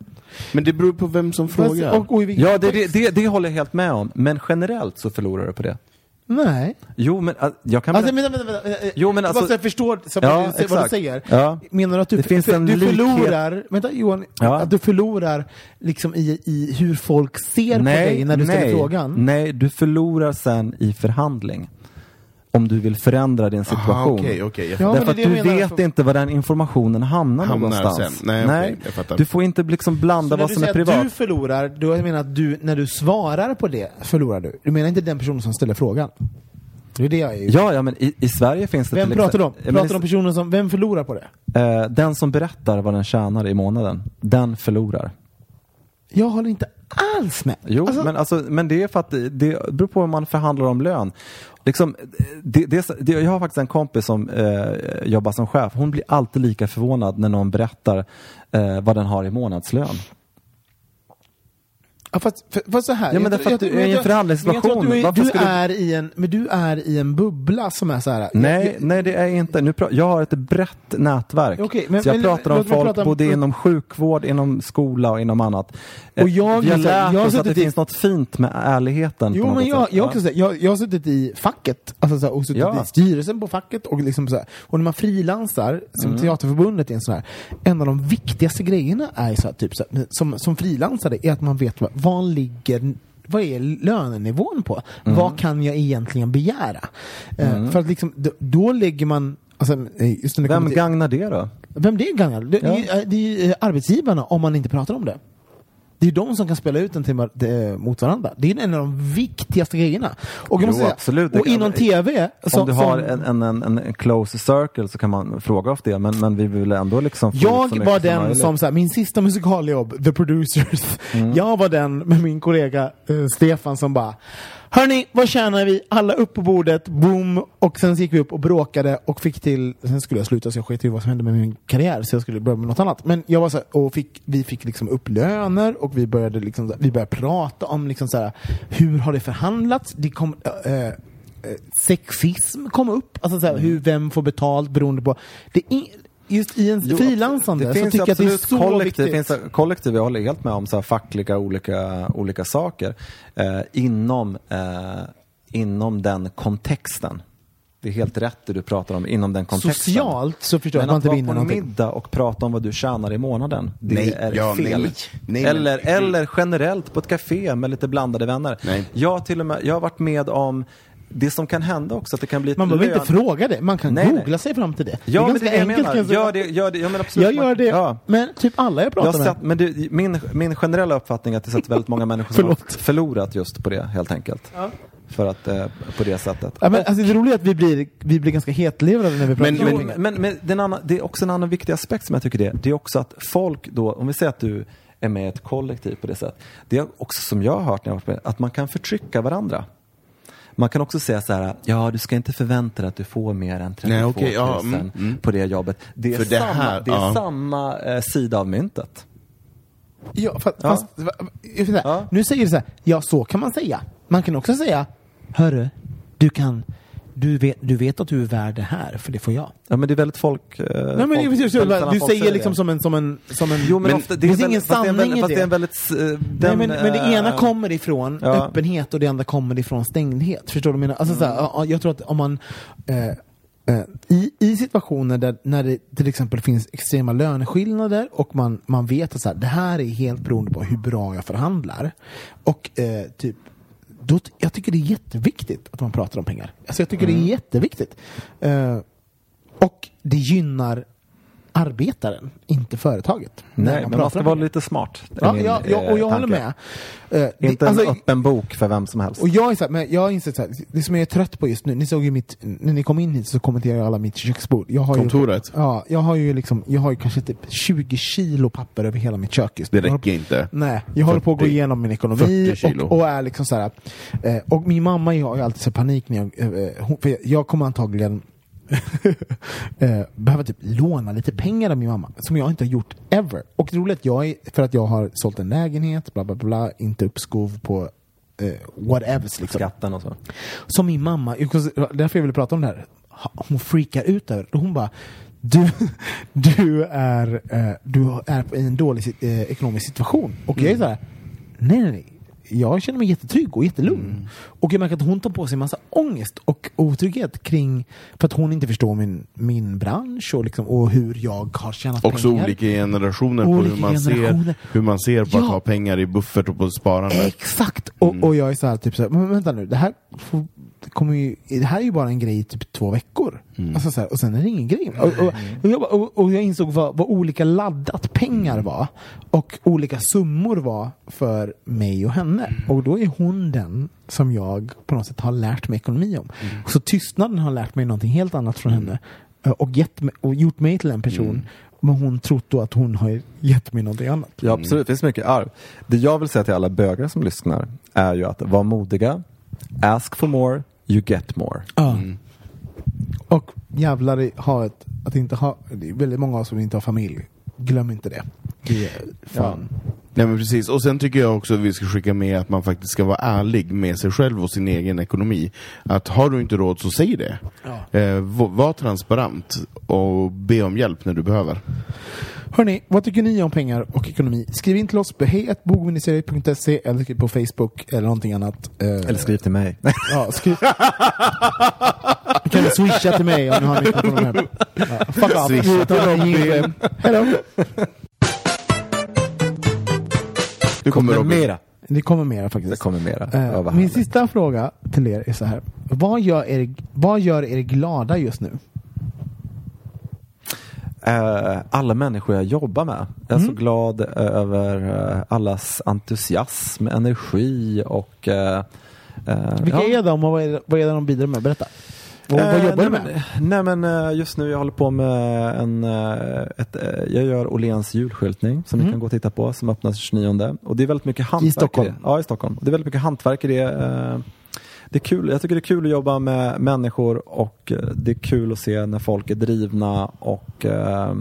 Men det beror på vem som Fast- frågar. och, och, Ja, det, det, det, det håller jag helt med om. Men generellt så förlorar du på det. Nej. Jo, men äh, jag kan... Alltså, vänta, vänta, vänta. Jo, men Bara alltså- så jag förstår Ja, vad, du, vad du exakt. säger. Ja. Menar du att du, Det finns för, en du likhet. förlorar, vänta Johan, Ja. att du förlorar liksom i, i hur folk ser på dig när du ställer nej, frågan? Nej, du förlorar sen i förhandling. Om du vill förändra din situation. Aha, okej, jag Ja, men Därför att du vet inte var den informationen hamnar, Hamnar någonstans. sen. Nej, jag fattar. du får inte liksom blanda Så när vad du som är privat. att du förlorar, jag menar att du, när du svarar på det, förlorar du. Du menar inte den personen som ställer frågan? Det är det jag är ute Ja, ja, men i, i Sverige finns det Vem pratar du om? Pratar du om personen som, vem förlorar på det? Eh, den som berättar vad den tjänar i månaden, den förlorar. Jag håller inte alls med. Jo, Alltså- men, alltså, men det är för att det, det beror på hur man förhandlar om lön. Liksom, det, det, det, jag har faktiskt en kompis som eh, jobbar som chef. Hon blir alltid lika förvånad när någon berättar eh, vad den har i månadslön. Ja, fast, för, fast så här. Ja, men därför att du är i en förhandlingssituation. men du, är, du, du- i en, men du är i en bubbla som är så här. Nej, jag, nej det är inte. Nu jag har ett brett nätverk. Okej, men- så jag men pratar om folk prata om- både inom sjukvård, inom skola och inom annat. Eh, Och jag- Vi har lärt jag oss att det finns något fint med ärligheten. Jo men jag, sätt. jag, också, jag, jag har suttit i facket, alltså så här, och suttit Ja. i styrelsen på facket och liksom så här, och när man frilansar som Mm. Teaterförbundet är en sån här, en av de viktigaste grejerna är så här, typ så här, som, som frilansare är att man vet vad, vad ligger vad är lönenivån på? Mm. Vad kan jag egentligen begära? Eh, för att liksom, då, då lägger man Alltså, eh, Vem till, gagnar det då? vem det gagnar? Det, Ja. det, det är arbetsgivarna om man inte pratar om det. Det är de som kan spela ut den till, eh, mot varandra. Det är en av de viktigaste grejerna. Och, Jo, säga, absolut. Och inom TV, Om som, du har som, en, en, en, en close circle så kan man fråga efter det, men, men vi vill ändå liksom så jag var som den möjligt. som, så här, min sista musikaljobb, The Producers, Mm. jag var den med min kollega eh, Stefan som bara Hörni, vad tjänar vi? Alla upp på bordet, boom! Och sen gick vi upp och bråkade och fick till, sen skulle jag sluta så jag sket i vad som hände med min karriär så jag skulle börja med något annat. Men jag var så här, och fick, vi fick liksom upp löner och vi började, liksom, vi började prata om liksom så här, hur har det förhandlats? Det kom, äh, äh, sexism kom upp, alltså så här, hur, vem får betalt beroende på... Det är, just i en frilansande det så finns tycker jag att det är absolut så kollektiv, viktigt. Det finns kollektiv, jag håller helt med om så här fackliga olika, olika saker eh, inom, eh, inom den kontexten. Det är helt rätt det du pratar om, inom den kontexten. Socialt så förstår jag Men att man inte att vara vinner på en någonting. middag och prata om vad du tjänar i månaden, det Nej, är ja, fel. nej, nej, men- eller, eller generellt på ett café med lite blandade vänner. Nej. Jag, har till och med, jag har varit med om det som kan hända också, att det kan bli ett Man behöver inte fråga det, man kan Nej, nej. googla sig fram till det. Ja, men ganska det är det jag enkelt, menar. kan säga. Gör det, gör det. Ja, men absolut. Jag gör det, Ja. men typ alla jag Jag pratar har med. sett, men du, min, min generella uppfattning är att det är väldigt många människor som har förlorat just på det, helt enkelt. För att, eh, på det sättet. Ja, men, alltså, det roliga är att vi blir, vi blir ganska hetlevrade när vi pratar Men- om men, men det, är en annan, det är också en annan viktig aspekt som jag tycker det är. Det är också att folk då, om vi säger att du är med i ett kollektiv på det sättet. Det är också som jag har hört när jag har varit med, att man kan förtrycka varandra. Man kan också säga så här, ja du ska inte förvänta dig att du får mer än 32 Nej, 000 okej, ja, mm, mm. på det jobbet. Det är För det samma, här, det är ja. samma eh, sida av myntet. Ja, fast, Ja. fast Ja. nu säger du så här, ja så kan man säga. Man kan också säga, hörru, du kan, du vet, du vet att du är värd det här, för det får jag. Ja men det är väldigt folk... Eh, Nej, men, folk- precis, väldigt sällan du folk säger det. liksom som en, som en, som en... Jo men, Men ofta, det finns ingen det är sanning i det är en väldigt... eh, Nej, Den, men, men det eh, ena kommer ifrån ja. öppenhet och det andra kommer ifrån stängdhet. Förstår du vad jag menar? Alltså, Mm. ja, jag tror att om man eh, eh, i, I situationer där när det till exempel finns extrema löneskillnader och man, man vet att så här, det här är helt beroende på hur bra jag förhandlar. Och eh, typ då, jag tycker det är jätteviktigt att man pratar om pengar. Alltså jag tycker Mm. det är jätteviktigt. Eh, och det gynnar arbetaren, inte företaget. Nej, men man ska vara lite smart. Ja, min, ja, ja, och jag eh, håller tanke. med. Eh, det- Inte en alltså, öppen bok för vem som helst. och jag är så här, men jag har insett så här, det som jag är trött på just nu, ni såg ju mitt, när ni kom in hit så kommenterade jag alla mitt köksbord. Jag har Kontoret? Ju, ja, jag har ju liksom, jag har ju kanske typ 20 kilo papper över hela mitt kök just Det nu. Jag räcker inte. Nej, jag håller på att gå 40 igenom min 40 ekonomi kilo. och, och är liksom så här. Eh, och min mamma har ju alltid så panik när jag, eh, hon, för jag, jag kommer antagligen behöva typ låna lite pengar av min mamma, som jag inte har gjort ever. Och det roliga är att jag är, för att jag har sålt en lägenhet, bla bla bla, inte uppskov på eh, whatevers liksom. Skatten och så. Som min mamma, därför jag ville prata om det här, hon freakar ut över. Hon bara du, du, är, eh, du är i en dålig eh, ekonomisk situation. Och jag är så här, nej nej nej. Jag känner mig jättetrygg och jättelugn. Och jag märker att hon tar på sig en massa ångest och otrygghet kring, för att hon inte förstår min, min bransch och, liksom, och hur jag har tjänat Också pengar. olika generationer på Olika hur man, ser, generationer. hur man ser på att Ja. ha pengar i buffert och på sparande. Exakt! Och, och jag är så här, typ så här, men vänta nu, det här, får, det kommer ju, det här är ju bara en grej i typ två veckor. Alltså så här, och sen är det ingen grej. Och, och, och, jag, och, och jag insåg vad, vad olika laddat pengar var och olika summor var för mig och henne. Och då är hon den som jag på något sätt har lärt mig ekonomi om. Så tystnaden har lärt mig någonting helt annat från henne eh, och, gett mig, och gjort mig till en person men hon trott då att hon har gett mig någonting annat. Ja, absolut. Det finns mycket arv. Det jag vill säga till alla bögar som lyssnar är ju att vara modiga. Ask for more, you get more. Ja. Och jävlar ha ett, att inte ha, det är väldigt många av oss som inte har familj. Glöm inte det. Det är fan. Nej men precis, och sen tycker jag också att vi ska skicka med att man faktiskt ska vara ärlig med sig själv och sin egen ekonomi. Att har du inte råd så säg det. Eh, v- var transparent och be om hjälp när du behöver. Hörni, vad tycker ni om pengar och ekonomi? Skriv in till oss på hejatbogministeriet.se eller skriv på Facebook eller någonting annat. Eh, Eller skriv till mig. Ja, skriv. Kan swisha till mig om ni har de här. Ja, fuck off. Swisha. Hello. Nu kommer Robin. mera. Det kommer mera faktiskt. Det kommer mera. Eh, min sista fråga till er är så här. Vad gör er, vad gör er glada just nu? Eh, alla människor jag jobbar med. Jag är Mm. så glad eh, över eh, allas entusiasm, energi och... Vilka ja. är de och vad är, det- vad är det de bidrar med? Berätta. Och, vad jobbar du med? Nej men just nu jag håller på med en, ett, jag gör Åhléns julskyltning som ni Mm. kan gå och titta på som öppnas 29 och det är väldigt mycket hantverk Stockholm? I det. Ja, i Stockholm. Och det är väldigt mycket hantverk i det det är kul, jag tycker det är kul att jobba med människor och eh, det är kul att se när folk är drivna och, eh,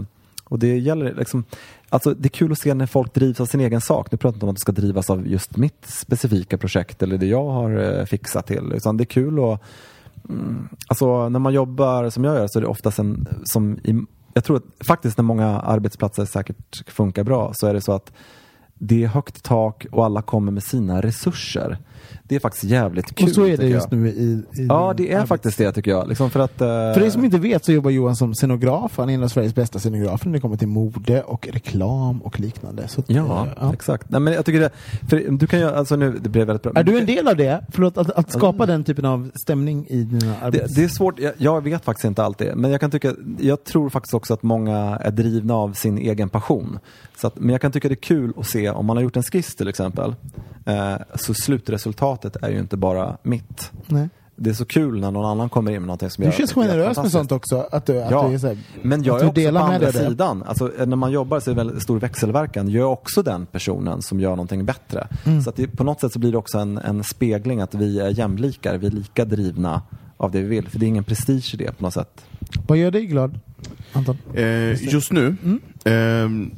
och det gäller liksom Alltså det är kul att se när folk drivs av sin egen sak. Nu pratar jag inte om att det ska drivas av just mitt specifika projekt eller det jag har eh, fixat till. Utan det är kul att mm, Alltså när man jobbar som jag gör så är det oftast en som i, Jag tror att faktiskt när många arbetsplatser säkert funkar bra så är det så att det är högt tak och alla kommer med sina resurser. Det är faktiskt jävligt kul. Och så är det just jag. nu i, i Ja, det är arbets- faktiskt det tycker jag. Liksom för att, eh, För er som inte vet så jobbar Johan som scenograf. Han är en av Sveriges bästa scenografer när det kommer till mode och reklam och liknande. Så, Ja, eh, ja. exakt. Nej, men jag tycker det, för du kan ju, alltså nu, det blev väldigt bra. Är du en del av det? Förlåt, att, att skapa den typen av stämning i dina arbets... Det, det är svårt, jag, jag vet faktiskt inte allt det. Men jag kan tycka, jag tror faktiskt också att många är drivna av sin egen passion. Så att, men jag kan tycka det är kul att se, om man har gjort en skiss till exempel, så slutresultatet är ju inte bara mitt. Nej. Det är så kul när någon annan kommer in med någonting som Du jag känns tycker är generös med sånt också. Att du, att Ja, du är så här, men jag att är du också på andra det. sidan. Alltså, när man jobbar så är det väldigt stor växelverkan. Jag är också den personen som gör någonting bättre. Mm. Så att det, på något sätt så blir det också en, en spegling att vi är jämlikar. Vi är lika drivna av det vi vill. För det är ingen prestige i det på något sätt. Vad gör dig glad, Anton? Eh, just nu, Mm. ehm,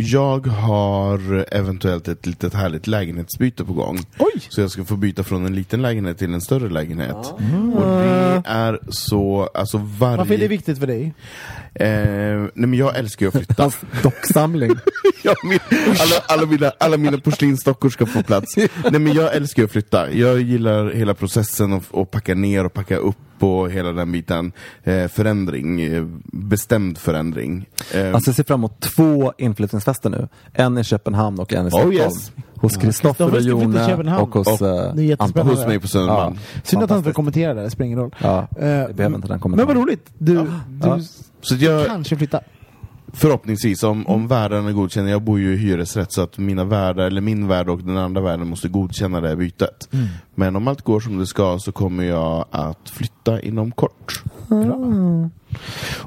jag har eventuellt ett litet härligt lägenhetsbyte på gång. Oj! Så jag ska få byta från en liten lägenhet till en större lägenhet. Och det är så, alltså varje... Varför är det viktigt för dig? Eh, nej men jag älskar ju att flytta. Docksamling. ja, min, alla, alla, mina, alla mina porslinsdockor ska få plats. Nej men jag älskar ju att flytta. Jag gillar hela processen och, och packa ner och packa upp och hela den biten. Eh, förändring, eh, bestämd förändring. Eh, Alltså jag ser fram emot två inflyttningsfester nu. En i Köpenhamn och en i Oh, Stockholm. yes. Hos Kristoffer och Jone och hos eh, är Anton. hos mig på Södermalm. Ja. Synd att han inte får Fantastiskt. kommentera det, det spelar ingen roll. Ja, Eh, det behöver inte den men kommentaren. vad roligt. Du, du Ja. Så jag, kanske flyttar. förhoppningsvis, om, om värdarna godkänner, jag bor ju i hyresrätt så att mina värdar, eller min värd och den andra värden måste godkänna det här bytet. Men om allt går som det ska så kommer jag att flytta inom kort.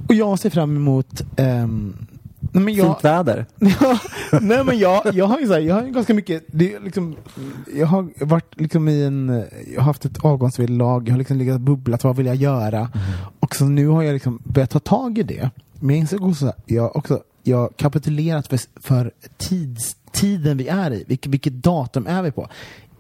Och jag ser fram emot... ehm, nej, men jag, Fint väder. Ja, nej men jag, jag har ju så här, jag har ju ganska mycket, det är liksom, jag har varit liksom i en, jag har haft ett avgångsvederlag, jag har liksom legat och bubblat, vad vill jag göra? Och så nu har jag liksom börjat ta tag i det. Men jag insåg också, jag också, jag kapitulerat för, för tids, tiden vi är i, vilket, vilket datum är vi på?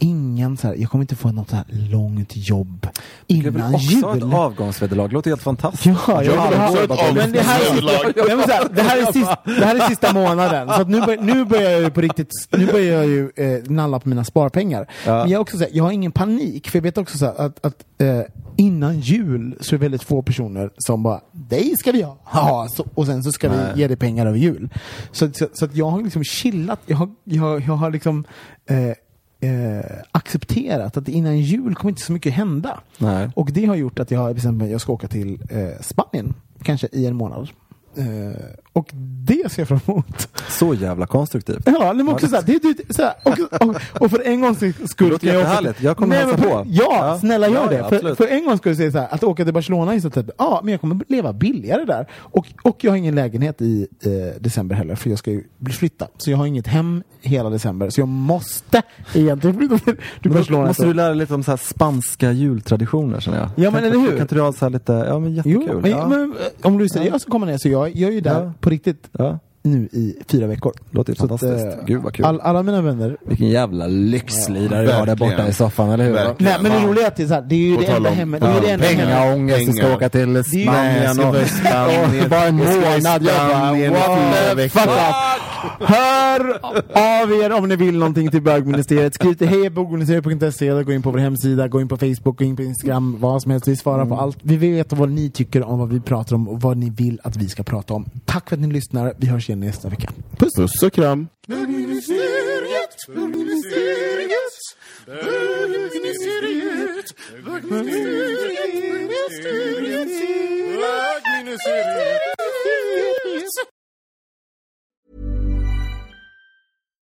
Ingen så här, jag kommer inte få något så här långt jobb Det är väl innan också jul. ett avgångsvederlag. Det låter helt fantastiskt. Ja, jag vill ha, också ett men det här, avgångsvederlag. det, här är sista, det här är sista månaden, så att nu, bör, nu börjar jag ju på riktigt, nu börjar jag ju eh, nalla på mina sparpengar. Ja. Men jag, också så här, jag har ingen panik, för jag vet också så här, att, att eh, innan jul så är det väldigt få personer som bara, dig ska vi ha, ha så, och sen så ska Nej. vi ge dig pengar över jul. Så, så, så att jag har liksom chillat, jag har, jag, jag har liksom eh, eh, accepterat att innan jul kommer inte så mycket hända. Nej. Och det har gjort att jag har bestämt mig att jag ska åka till eh, Spanien, kanske i en månad. Eh, och det ser jag fram emot. Så jävla konstruktivt. Ja, men också såhär, det, det, såhär och, och, och för en gångs skull Det låter jag jättehärligt. Jag kommer Nej, hälsa för- på. Ja, Ja. snälla gör Ja, det. ja, för, för en gång skulle jag säga såhär, att åka till Barcelona är så typ, ja, men jag kommer leva billigare där. Och, och jag har ingen lägenhet i eh, december heller, för jag ska ju bli flytta. Så jag har inget hem hela december, så jag måste egentligen flytta till, Men Barcelona. måste du lära dig lite om så här spanska jultraditioner känner jag. Ja, men eller hur? Kan inte du ha lite, ja men jättekul. Jo, men, men eh, om du är seriös så kommer det, så jag, jag är ju där Ja. på riktigt ja. nu i fyra veckor. Låter Så att, fantastiskt. eh, Gud vad kul. All, alla mina vänner Vilken jävla lyxlirare du har där borta i soffan, eller hur? Verkligen. Nej men det roliga är att det är, så här, det är ju På det enda hemmet. Det är ju det enda. Pengaångest, du ska åka till Spanien och... jag bara en Jag månad. Jag bara, what? veckor. Fuck! Hör av er om ni vill någonting till bögministeriet. Skriv till hejbogministeriet.se eller gå in på vår hemsida, gå in på Facebook, gå in på Instagram, vad som helst. Vi svarar på allt. Vi vet vad ni tycker om vad vi pratar om och vad ni vill att vi ska prata om. Tack för att ni lyssnar. Vi hörs igen nästa vecka. Puss! Puss och kram!